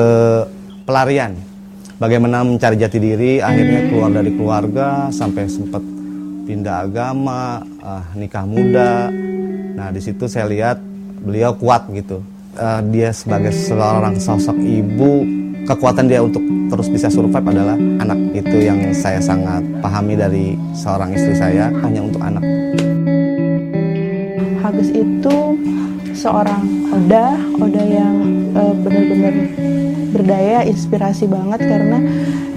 pelarian. Bagaimana mencari jati diri, akhirnya keluar dari keluarga sampai sempat pindah agama, ah, nikah muda. Nah di situ saya lihat beliau kuat gitu. Eh, dia sebagai seorang sosok ibu, kekuatan dia untuk terus bisa survive adalah anak itu yang saya sangat pahami dari seorang istri saya hanya untuk anak. Hagus itu seorang Oda, Oda yang eh, benar-benar berdaya, inspirasi banget karena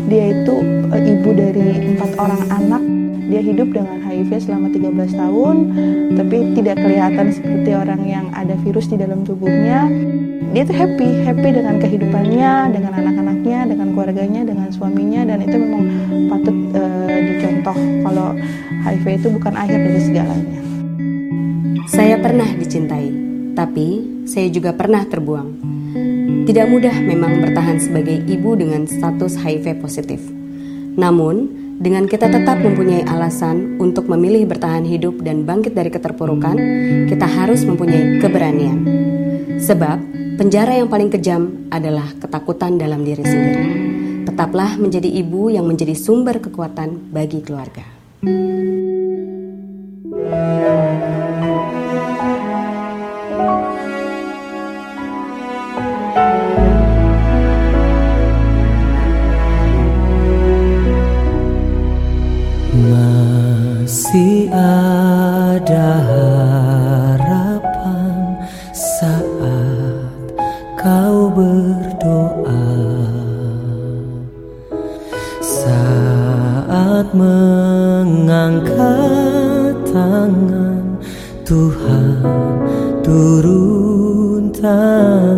dia itu eh, ibu dari empat orang anak. Dia hidup dengan HIV selama 13 tahun, tapi tidak kelihatan seperti orang yang ada virus di dalam tubuhnya. Dia tuh happy, happy dengan kehidupannya, dengan anak-anaknya, dengan keluarganya, dengan suaminya, dan itu memang patut eh, dicontoh kalau HIV itu bukan akhir dari segalanya. Saya pernah dicintai, tapi saya juga pernah terbuang. Tidak mudah memang bertahan sebagai ibu dengan status HIV positif. Namun, dengan kita tetap mempunyai alasan untuk memilih bertahan hidup dan bangkit dari keterpurukan, kita harus mempunyai keberanian. Sebab, penjara yang paling kejam adalah ketakutan dalam diri sendiri. Tetaplah menjadi ibu yang menjadi sumber kekuatan bagi keluarga. Si ada harapan saat kau berdoa. Saat mengangkat tangan Tuhan turun tangan.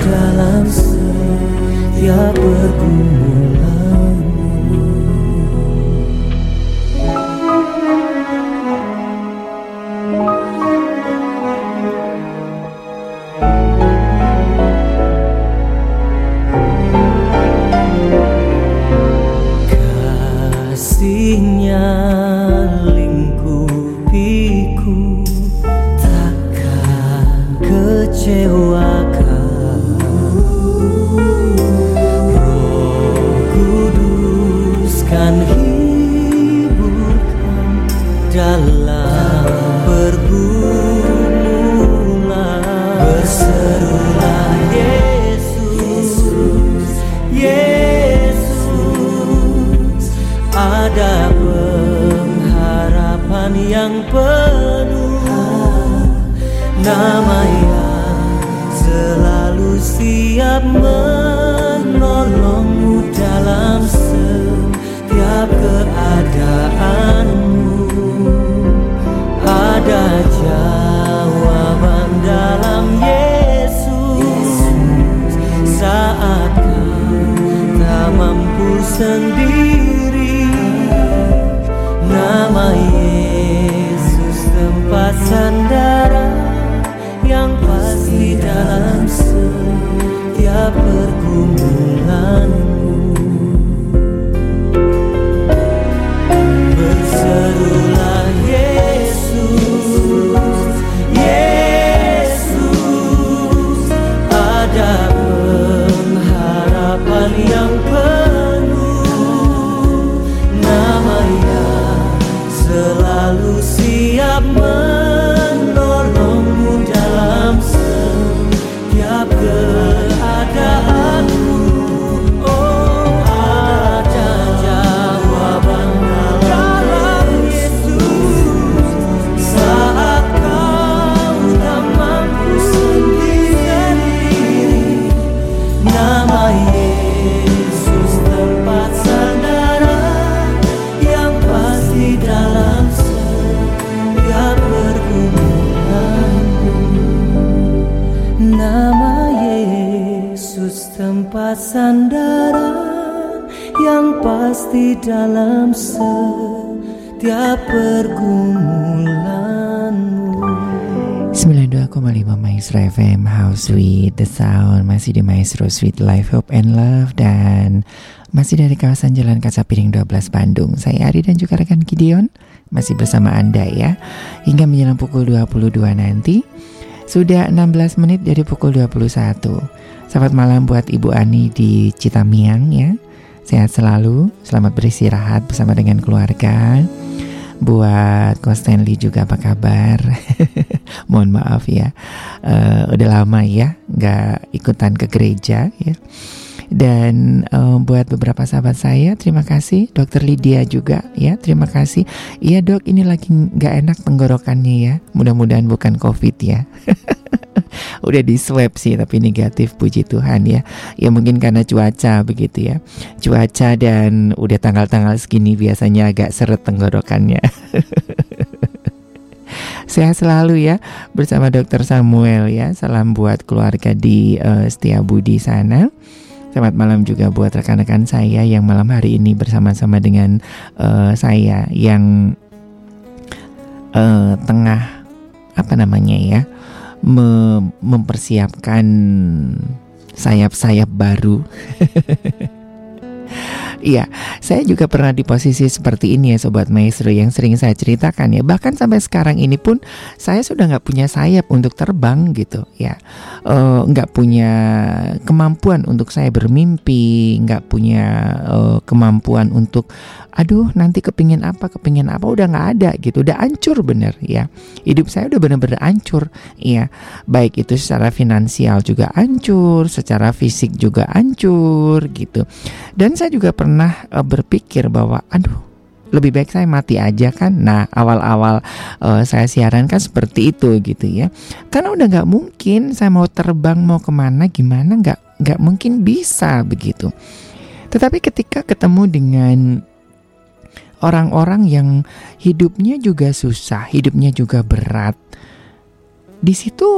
dalam setiap pergumulan Maestro Sweet Life Hope and Love dan masih dari kawasan Jalan Kaca Piring 12 Bandung. Saya Ari dan juga rekan Gideon masih bersama Anda ya hingga menjelang pukul 22 nanti. Sudah 16 menit dari pukul 21. Selamat malam buat Ibu Ani di Citamiang ya. Sehat selalu, selamat beristirahat bersama dengan keluarga buat Ko Stanley juga apa kabar? Mohon maaf ya, uh, udah lama ya nggak ikutan ke gereja ya dan uh, buat beberapa sahabat saya terima kasih. Dokter Lydia juga ya terima kasih. Iya dok ini lagi nggak enak tenggorokannya ya. Mudah-mudahan bukan covid ya. Udah di swab sih tapi negatif puji Tuhan ya. Ya mungkin karena cuaca begitu ya. Cuaca dan udah tanggal-tanggal segini biasanya agak seret tenggorokannya. Sehat selalu ya bersama Dokter Samuel ya. Salam buat keluarga di eh, uh, Setiabudi sana. Selamat malam juga buat rekan-rekan saya yang malam hari ini bersama-sama dengan uh, saya yang uh, tengah apa namanya ya mem mempersiapkan sayap-sayap baru. Iya, saya juga pernah di posisi seperti ini ya Sobat Maestro yang sering saya ceritakan ya. Bahkan sampai sekarang ini pun saya sudah nggak punya sayap untuk terbang gitu ya. Uh, Nggak punya kemampuan untuk saya bermimpi Nggak punya uh, kemampuan untuk aduh nanti kepingin apa kepingin apa udah nggak ada gitu. Udah hancur bener ya. Hidup saya udah bener-bener hancur ya baik itu secara finansial juga hancur secara fisik juga hancur gitu. Dan saya juga pernah uh, berpikir bahwa aduh lebih baik saya mati aja kan? Nah awal-awal uh, saya siaran kan seperti itu gitu ya. Karena udah nggak mungkin saya mau terbang mau ke mana gimana nggak nggak mungkin bisa begitu. Tetapi ketika ketemu dengan orang-orang yang hidupnya juga susah, hidupnya juga berat. Di situ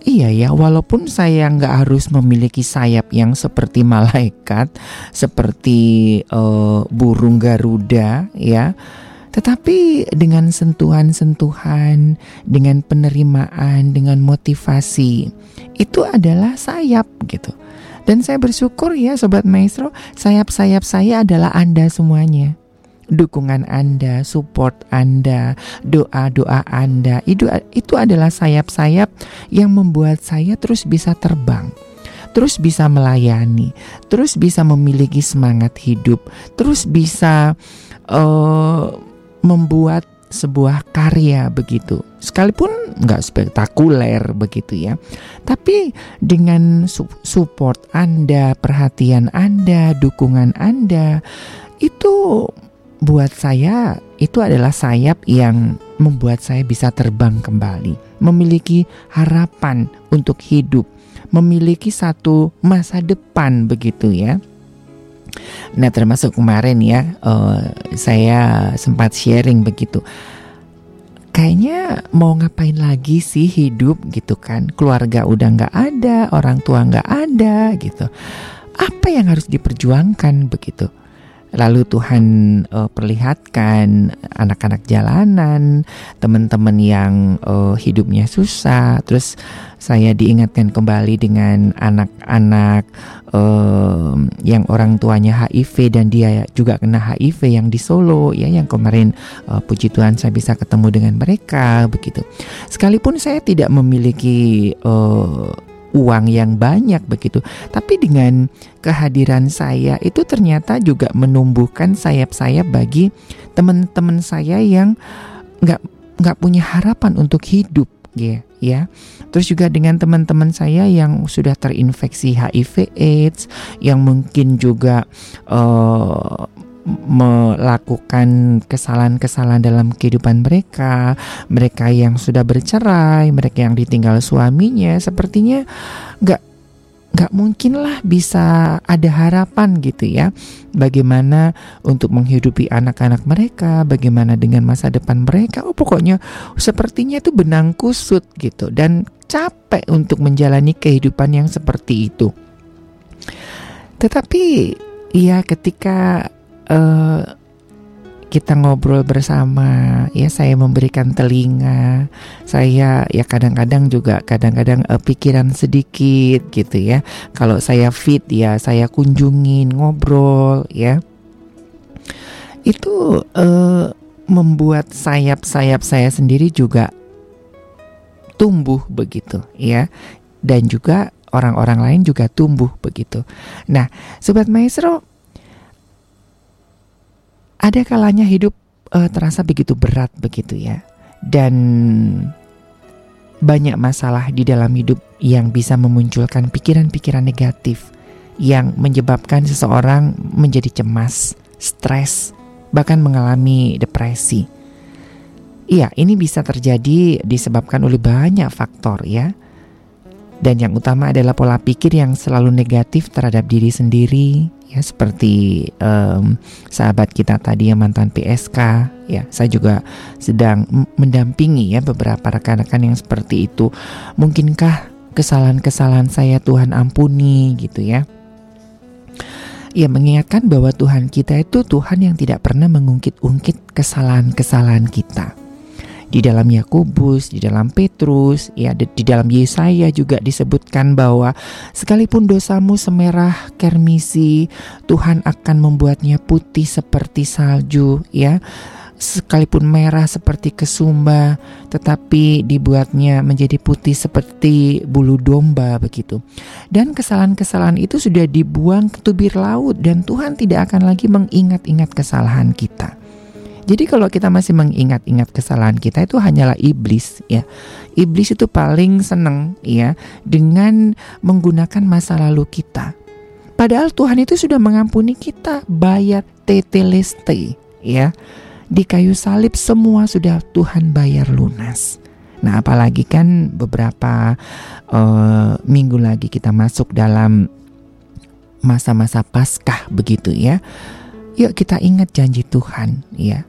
Iya ya, walaupun saya nggak harus memiliki sayap yang seperti malaikat, seperti uh, burung garuda, ya, tetapi dengan sentuhan-sentuhan, dengan penerimaan, dengan motivasi, itu adalah sayap gitu. Dan saya bersyukur ya, sobat maestro, sayap-sayap saya adalah Anda semuanya dukungan Anda, support Anda, doa-doa Anda. Itu itu adalah sayap-sayap yang membuat saya terus bisa terbang. Terus bisa melayani, terus bisa memiliki semangat hidup, terus bisa uh, membuat sebuah karya begitu sekalipun nggak spektakuler begitu ya tapi dengan support anda perhatian anda dukungan anda itu buat saya itu adalah sayap yang membuat saya bisa terbang kembali, memiliki harapan untuk hidup, memiliki satu masa depan begitu ya. Nah termasuk kemarin ya uh, saya sempat sharing begitu. Kayaknya mau ngapain lagi sih hidup gitu kan? Keluarga udah nggak ada Orang tua nggak ada gitu. Apa yang harus diperjuangkan begitu Lalu Tuhan uh, perlihatkan anak-anak jalanan, teman-teman yang uh, hidupnya susah. Terus saya diingatkan kembali dengan anak-anak uh, yang orang tuanya HIV dan dia juga kena HIV yang di Solo ya yang kemarin uh, puji Tuhan saya bisa ketemu dengan mereka begitu. Sekalipun saya tidak memiliki uh, uang yang banyak begitu. Tapi dengan kehadiran saya itu ternyata juga menumbuhkan sayap-sayap bagi teman-teman saya yang nggak nggak punya harapan untuk hidup ya ya terus juga dengan teman-teman saya yang sudah terinfeksi HIV AIDS yang mungkin juga uh, melakukan kesalahan-kesalahan dalam kehidupan mereka, mereka yang sudah bercerai, mereka yang ditinggal suaminya, sepertinya nggak nggak mungkin lah bisa ada harapan gitu ya. Bagaimana untuk menghidupi anak-anak mereka bagaimana dengan masa depan mereka. Oh pokoknya sepertinya itu benang kusut gitu dan capek untuk menjalani kehidupan yang seperti itu. Tetapi ya ketika uh, kita ngobrol bersama ya saya memberikan telinga saya ya kadang-kadang juga kadang-kadang uh, pikiran sedikit gitu ya. Kalau saya fit ya saya kunjungin ngobrol ya. Itu uh, membuat sayap-sayap saya sendiri juga tumbuh begitu ya. Dan juga orang-orang lain juga tumbuh begitu. Nah sobat maestro ada kalanya hidup uh, terasa begitu berat begitu ya dan banyak masalah di dalam hidup yang bisa memunculkan pikiran-pikiran negatif yang menyebabkan seseorang menjadi cemas, stres, bahkan mengalami depresi. Iya, ini bisa terjadi disebabkan oleh banyak faktor ya. Dan yang utama adalah pola pikir yang selalu negatif terhadap diri sendiri, ya seperti em, sahabat kita tadi yang mantan PSK, ya saya juga sedang mendampingi ya beberapa rekan-rekan yang seperti itu. Mungkinkah kesalahan-kesalahan saya Tuhan ampuni gitu ya? Ya mengingatkan bahwa Tuhan kita itu Tuhan yang tidak pernah mengungkit-ungkit kesalahan-kesalahan kita di dalam Yakobus, di dalam Petrus, ya di dalam Yesaya juga disebutkan bahwa sekalipun dosamu semerah kermisi, Tuhan akan membuatnya putih seperti salju, ya. Sekalipun merah seperti kesumba, tetapi dibuatnya menjadi putih seperti bulu domba begitu. Dan kesalahan-kesalahan itu sudah dibuang ke tubir laut dan Tuhan tidak akan lagi mengingat-ingat kesalahan kita. Jadi kalau kita masih mengingat-ingat kesalahan kita itu hanyalah iblis ya. Iblis itu paling seneng ya dengan menggunakan masa lalu kita. Padahal Tuhan itu sudah mengampuni kita bayar teteleste ya. Di kayu salib semua sudah Tuhan bayar lunas. Nah, apalagi kan beberapa eh, minggu lagi kita masuk dalam masa-masa Paskah begitu ya. Yuk kita ingat janji Tuhan ya.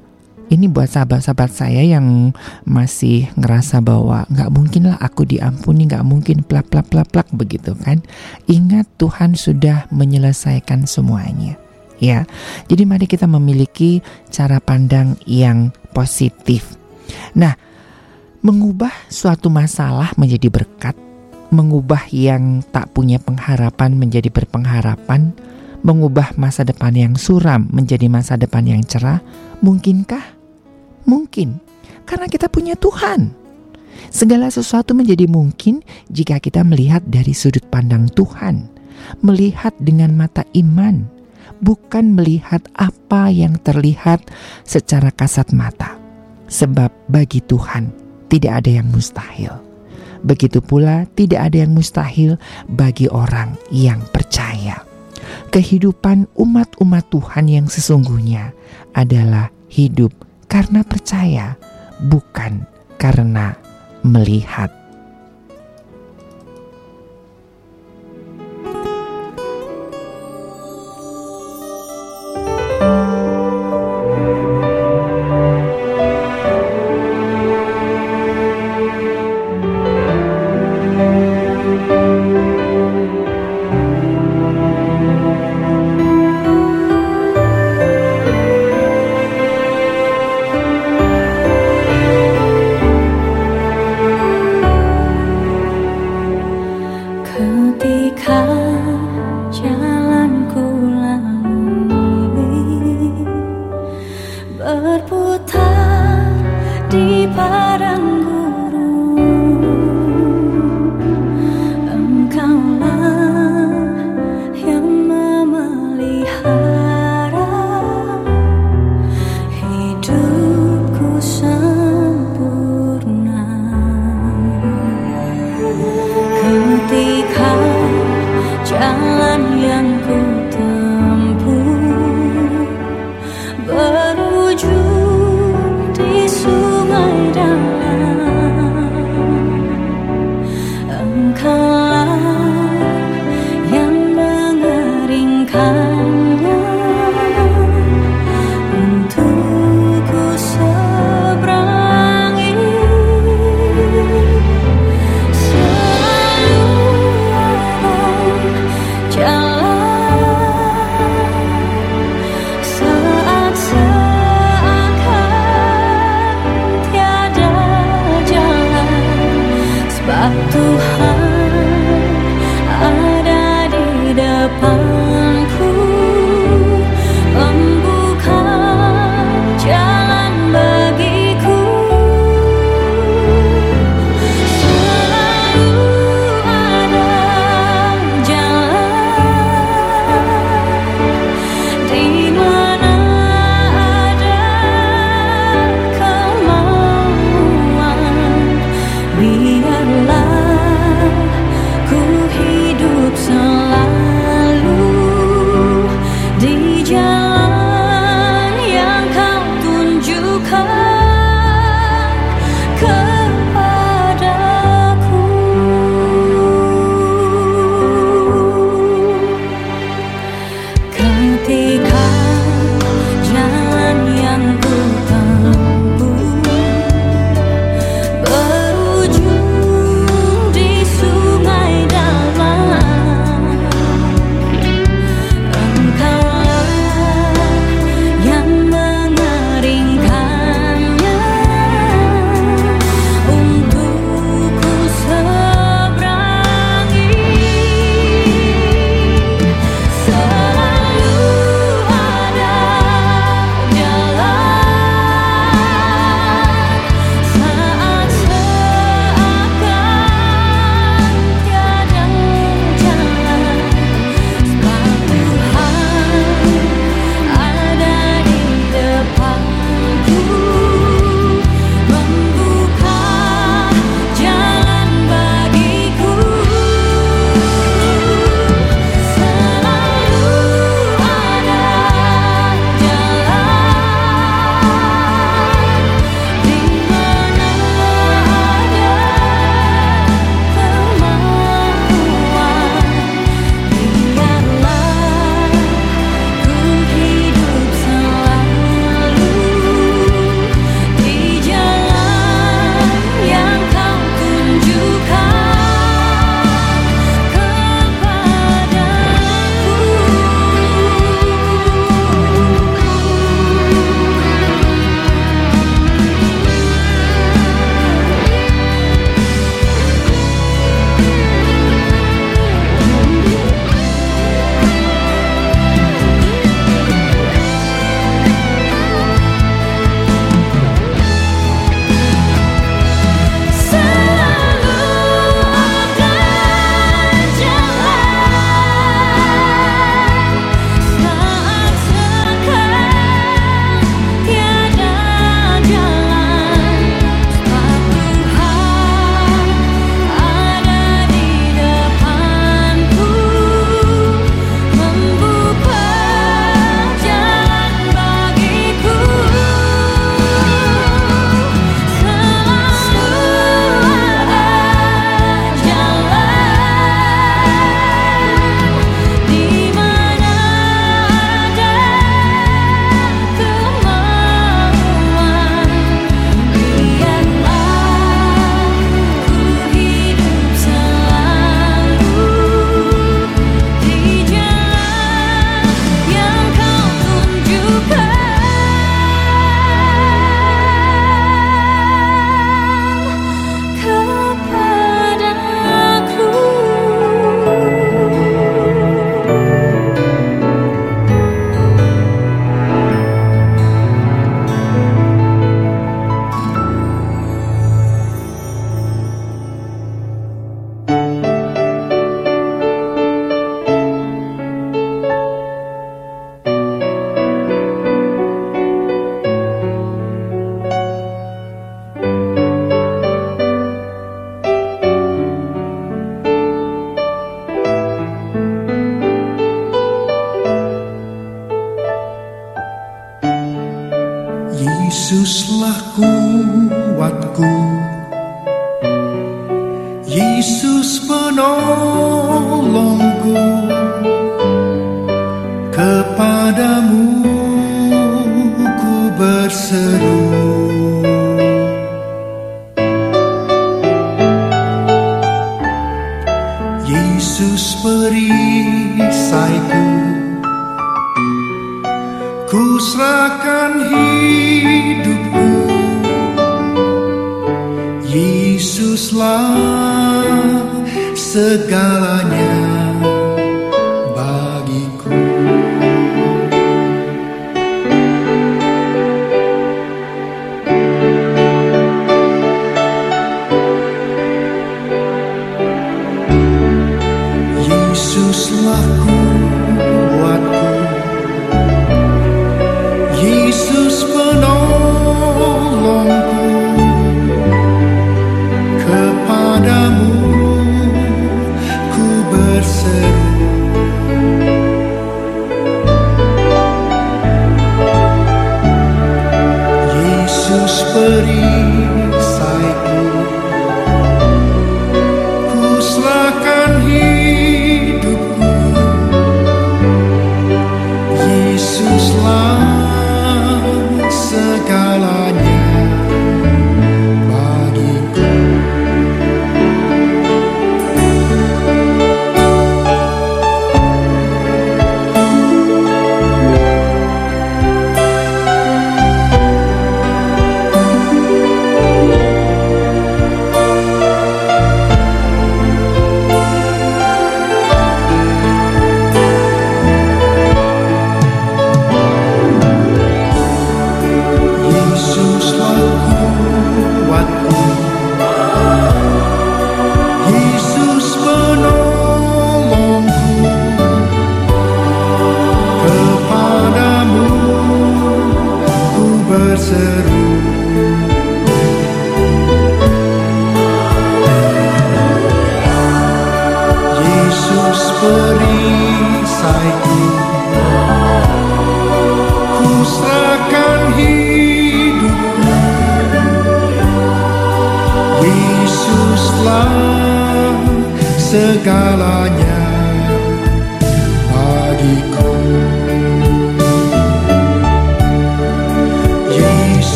Ini buat sahabat-sahabat saya yang masih ngerasa bahwa nggak mungkin lah aku diampuni, nggak mungkin plak plak plak plak begitu kan. Ingat Tuhan sudah menyelesaikan semuanya. Ya, jadi mari kita memiliki cara pandang yang positif. Nah, mengubah suatu masalah menjadi berkat, mengubah yang tak punya pengharapan menjadi berpengharapan, mengubah masa depan yang suram menjadi masa depan yang cerah, mungkinkah? Mungkin, karena kita punya Tuhan. Segala sesuatu menjadi mungkin jika kita melihat dari sudut pandang Tuhan, melihat dengan mata iman, bukan melihat apa yang terlihat secara kasat mata. Sebab bagi Tuhan tidak ada yang mustahil. Begitu pula tidak ada yang mustahil bagi orang yang percaya. Kehidupan umat-umat Tuhan yang sesungguhnya adalah hidup karena percaya, bukan karena melihat.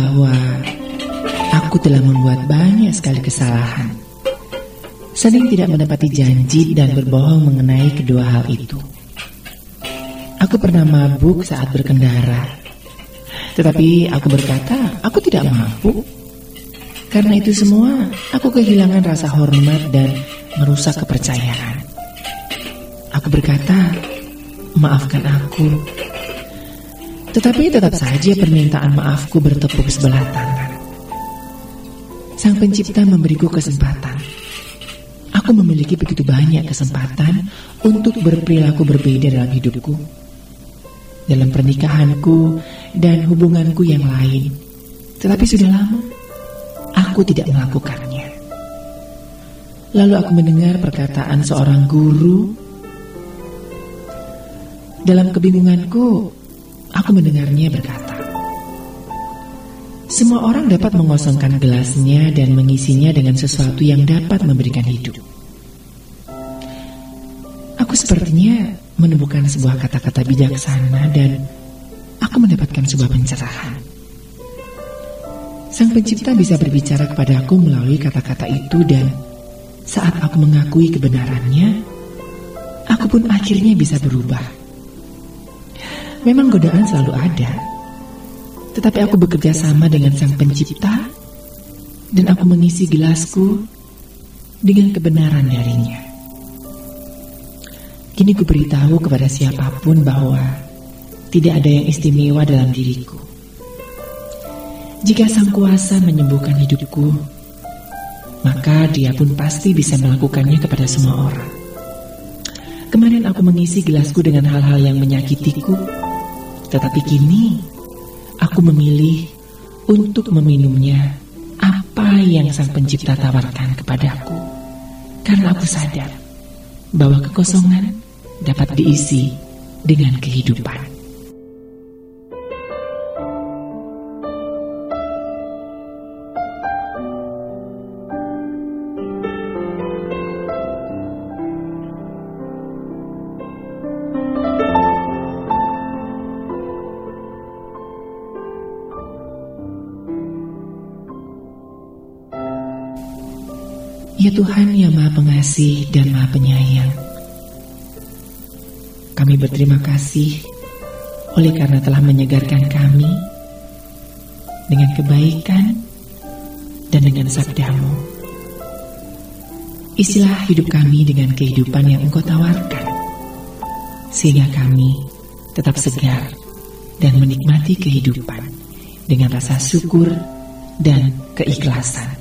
Bahwa aku telah membuat banyak sekali kesalahan. Sering tidak menepati janji dan berbohong mengenai kedua hal itu. Aku pernah mabuk saat berkendara. Tetapi aku berkata, aku tidak mabuk. Karena itu semua, aku kehilangan rasa hormat dan merusak kepercayaan. Aku berkata, maafkan aku. Tetapi tetap saja permintaan maafku bertepuk sebelah tangan. Sang pencipta memberiku kesempatan. Aku memiliki begitu banyak kesempatan untuk berperilaku berbeda dalam hidupku. Dalam pernikahanku dan hubunganku yang lain. Tetapi sudah lama, aku tidak melakukannya. Lalu aku mendengar perkataan seorang guru. Dalam kebingunganku, aku mendengarnya berkata, "Semua orang dapat mengosongkan gelasnya dan mengisinya dengan sesuatu yang dapat memberikan hidup." Aku sepertinya menemukan sebuah kata-kata bijaksana dan aku mendapatkan sebuah pencerahan. Sang pencipta bisa berbicara kepadaku melalui kata-kata itu dan saat aku mengakui kebenarannya, aku pun akhirnya bisa berubah. Memang godaan selalu ada, tetapi aku bekerja sama dengan sang pencipta dan aku mengisi gelasku dengan kebenaran darinya. Kini ku beritahu kepada siapa pun bahwa tidak ada yang istimewa dalam diriku. Jika sang kuasa menyembuhkan hidupku, maka dia pun pasti bisa melakukannya kepada semua orang. Kemarin aku mengisi gelasku dengan hal-hal yang menyakitiku, tetapi kini aku memilih untuk meminumnya apa yang sang pencipta tawarkan kepadaku. Karena aku sadar bahwa kekosongan dapat diisi dengan kehidupan. Ya Tuhan yang Maha Pengasih dan Maha Penyayang, kami berterima kasih oleh karena telah menyegarkan kami dengan kebaikan dan dengan sabdamu. Isilah hidup kami dengan kehidupan yang engkau tawarkan, sehingga kami tetap segar dan menikmati kehidupan dengan rasa syukur dan keikhlasan.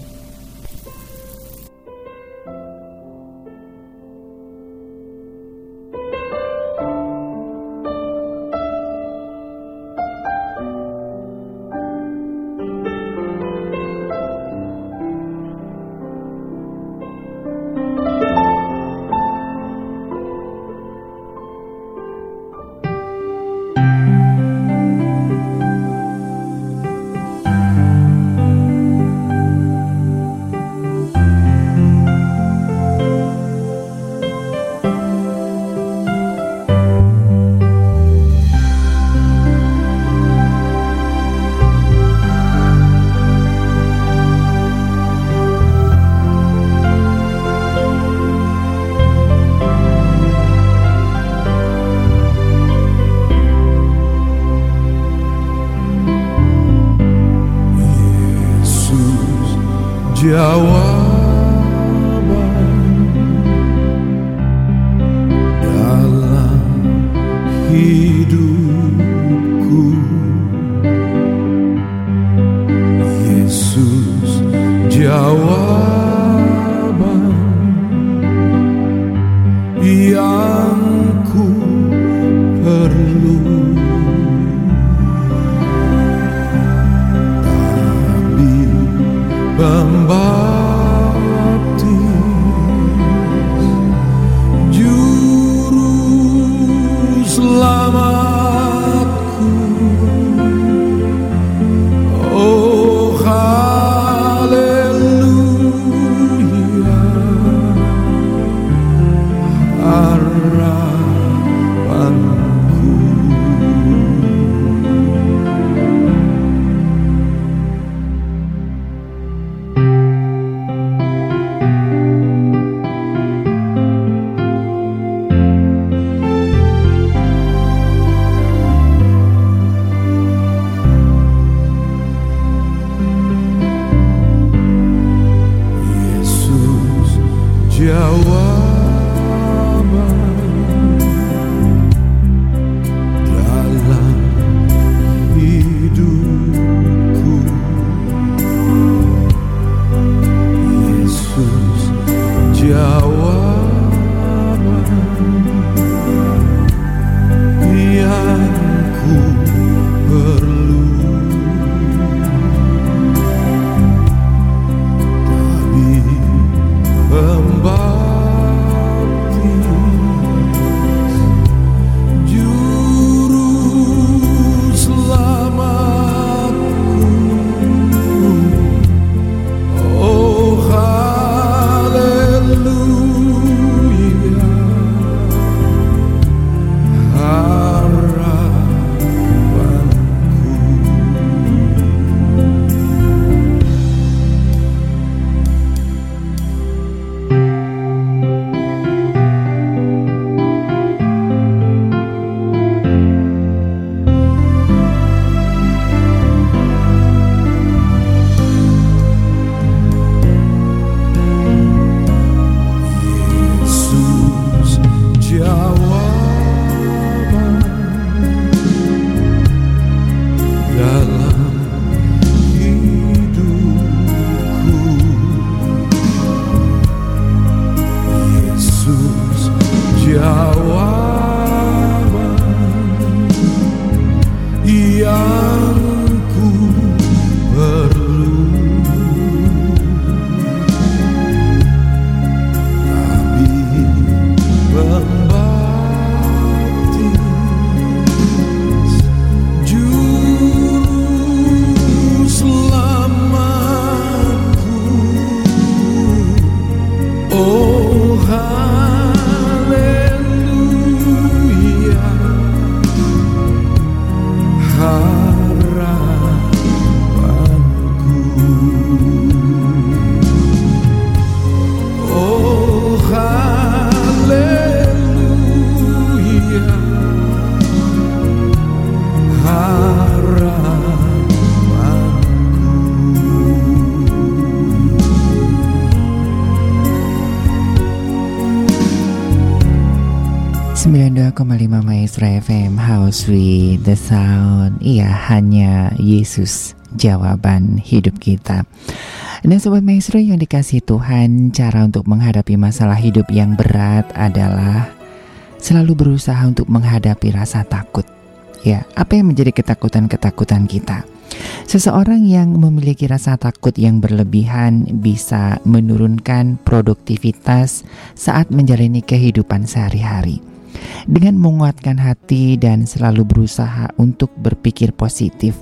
Sweet The Sound Iya hanya Yesus jawaban hidup kita Nah Sobat Maestro yang dikasih Tuhan Cara untuk menghadapi masalah hidup yang berat adalah Selalu berusaha untuk menghadapi rasa takut Ya, apa yang menjadi ketakutan-ketakutan kita? Seseorang yang memiliki rasa takut yang berlebihan bisa menurunkan produktivitas saat menjalani kehidupan sehari-hari. Dengan menguatkan hati dan selalu berusaha untuk berpikir positif.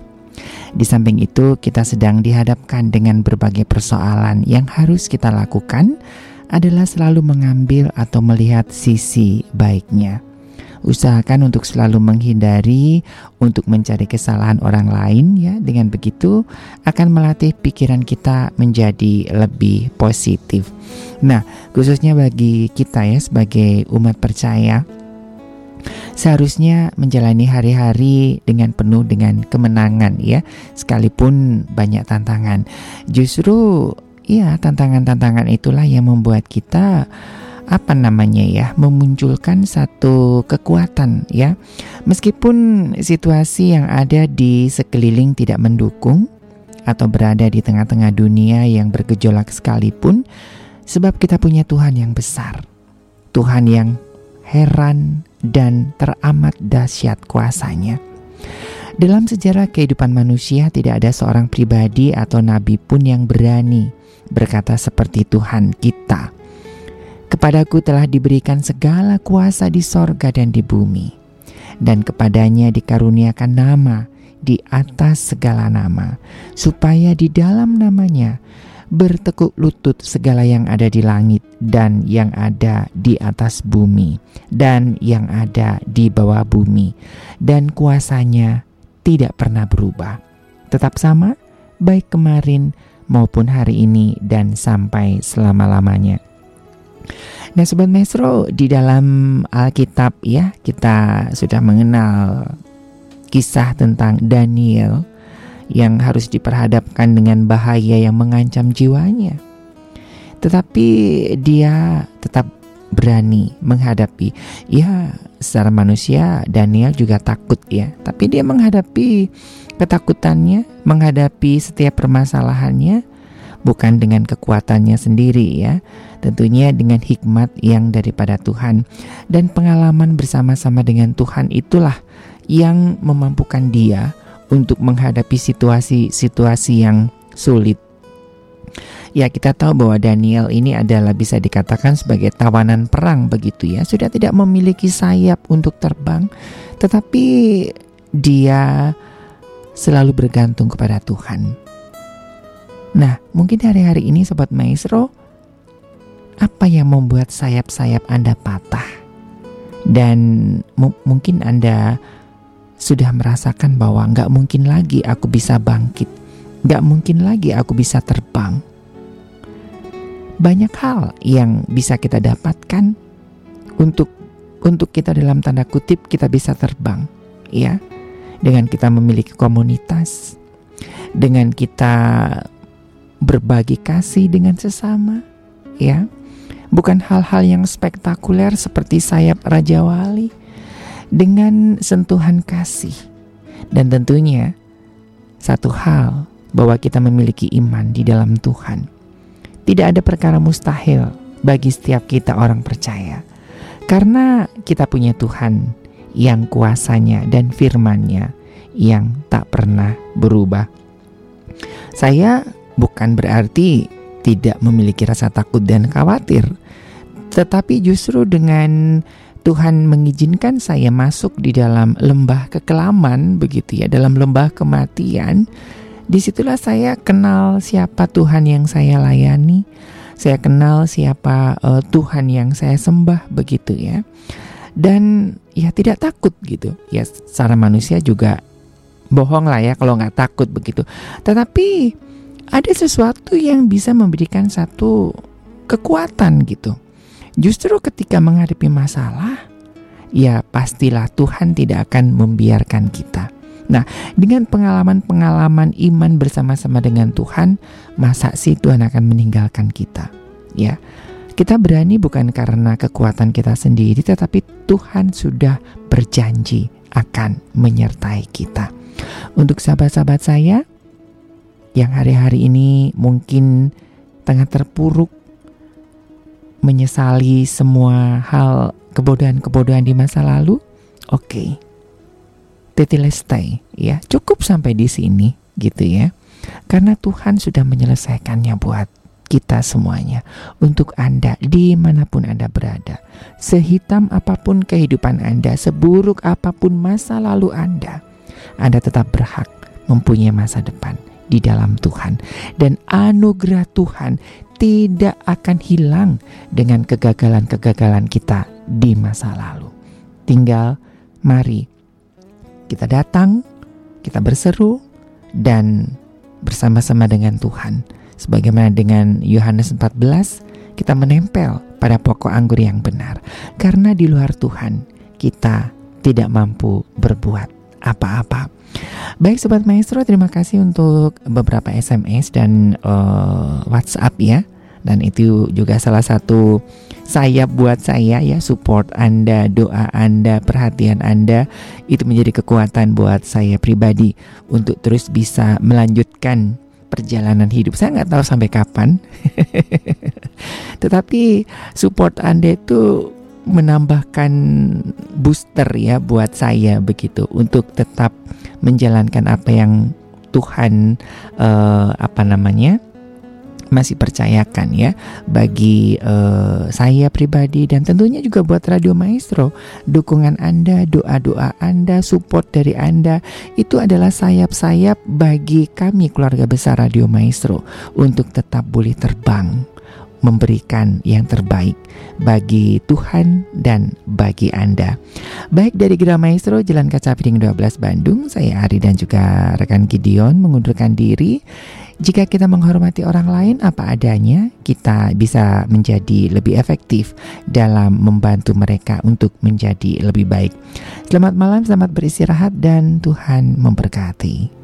Di samping itu, kita sedang dihadapkan dengan berbagai persoalan yang harus kita lakukan adalah selalu mengambil atau melihat sisi baiknya. Usahakan untuk selalu menghindari untuk mencari kesalahan orang lain ya. Dengan begitu akan melatih pikiran kita menjadi lebih positif. Nah, khususnya bagi kita ya sebagai umat percaya seharusnya menjalani hari-hari dengan penuh dengan kemenangan ya, sekalipun banyak tantangan. Justru ya tantangan-tantangan itulah yang membuat kita apa namanya ya memunculkan satu kekuatan ya. Meskipun situasi yang ada di sekeliling tidak mendukung atau berada di tengah-tengah dunia yang bergejolak sekalipun sebab kita punya Tuhan yang besar. Tuhan yang heran dan teramat dahsyat kuasanya. Dalam sejarah kehidupan manusia tidak ada seorang pribadi atau nabi pun yang berani berkata seperti Tuhan kita. Kepadaku telah diberikan segala kuasa di sorga dan di bumi, dan kepadanya dikaruniakan nama di atas segala nama, supaya di dalam namanya bertekuk lutut segala yang ada di langit dan yang ada di atas bumi, dan yang ada di bawah bumi, dan kuasanya tidak pernah berubah, tetap sama, baik kemarin maupun hari ini, dan sampai selama-lamanya. Nah Sobat Maestro di dalam Alkitab ya kita sudah mengenal kisah tentang Daniel yang harus diperhadapkan dengan bahaya yang mengancam jiwanya. Tetapi dia tetap berani menghadapi. Ya secara manusia Daniel juga takut ya. Tapi dia menghadapi ketakutannya, menghadapi setiap permasalahannya bukan dengan kekuatannya sendiri ya. Tentunya dengan hikmat yang daripada Tuhan dan pengalaman bersama-sama dengan Tuhan itulah yang memampukan dia untuk menghadapi situasi-situasi yang sulit. Ya kita tahu bahwa Daniel ini adalah bisa dikatakan sebagai tawanan perang begitu ya. Sudah tidak memiliki sayap untuk terbang, tetapi dia selalu bergantung kepada Tuhan. Nah, mungkin hari-hari ini Sobat Maestro, apa yang membuat sayap-sayap Anda patah? Dan mu- mungkin Anda sudah merasakan bahwa nggak mungkin lagi aku bisa bangkit, nggak mungkin lagi aku bisa terbang. Banyak hal yang bisa kita dapatkan untuk untuk kita dalam tanda kutip kita bisa terbang, ya, dengan kita memiliki komunitas, dengan kita berbagi kasih dengan sesama, ya. Bukan hal-hal yang spektakuler seperti sayap Raja Wali dengan sentuhan kasih. Dan tentunya satu hal bahwa kita memiliki iman di dalam Tuhan. Tidak ada perkara mustahil bagi setiap kita orang percaya. Karena kita punya Tuhan yang kuasanya dan firman-Nya yang tak pernah berubah. Saya bukan berarti tidak memiliki rasa takut dan khawatir, tetapi justru dengan Tuhan mengizinkan saya masuk di dalam lembah kekelaman begitu ya, dalam lembah kematian. Di situlah saya kenal siapa Tuhan yang saya layani, saya kenal siapa uh, Tuhan yang saya sembah begitu ya. Dan ya tidak takut gitu. Ya secara manusia juga bohong lah ya kalau nggak takut begitu. Tetapi ada sesuatu yang bisa memberikan satu kekuatan gitu. Justru ketika menghadapi masalah, ya pastilah Tuhan tidak akan membiarkan kita. Nah, dengan pengalaman-pengalaman iman bersama-sama dengan Tuhan, masa sih Tuhan akan meninggalkan kita? Ya, kita berani bukan karena kekuatan kita sendiri, tetapi Tuhan sudah berjanji akan menyertai kita. Untuk sahabat-sahabat saya yang hari-hari ini mungkin tengah terpuruk menyesali semua hal kebodohan-kebodohan di masa lalu, oke. Okay. Tetelestai ya, cukup sampai di sini gitu ya. Karena Tuhan sudah menyelesaikannya buat kita semuanya untuk Anda di mana pun Anda berada. Sehitam apa pun kehidupan Anda, seburuk apa pun masa lalu Anda, Anda tetap berhak mempunyai masa depan di dalam Tuhan. Dan anugerah Tuhan tidak akan hilang dengan kegagalan-kegagalan kita di masa lalu. Tinggal mari kita datang, kita berseru dan bersama-sama dengan Tuhan. Sebagaimana dengan Yohanes 14, kita menempel pada pokok anggur yang benar. Karena di luar Tuhan, kita tidak mampu berbuat apa-apa. Baik Sobat Maestro, terima kasih untuk beberapa SMS dan uh, WhatsApp ya. Dan itu juga salah satu sayap buat saya ya support Anda, doa Anda, perhatian Anda itu menjadi kekuatan buat saya pribadi untuk terus bisa melanjutkan perjalanan hidup. Saya nggak tahu sampai kapan, tetapi support Anda itu menambahkan booster ya buat saya begitu untuk tetap menjalankan apa yang Tuhan uh, apa namanya masih percayakan ya bagi uh, saya pribadi dan tentunya juga buat Radio Maestro. Dukungan Anda doa-doa Anda support dari Anda itu adalah sayap-sayap bagi kami keluarga besar Radio Maestro untuk tetap boleh terbang memberikan yang terbaik bagi Tuhan dan bagi Anda. Baik dari Gira Maestro Jalan Kaca Piring 12 Bandung, saya Ari dan juga rekan Gideon mengundurkan diri. Jika kita menghormati orang lain apa adanya, kita bisa menjadi lebih efektif dalam membantu mereka untuk menjadi lebih baik. Selamat malam, selamat beristirahat dan Tuhan memberkati.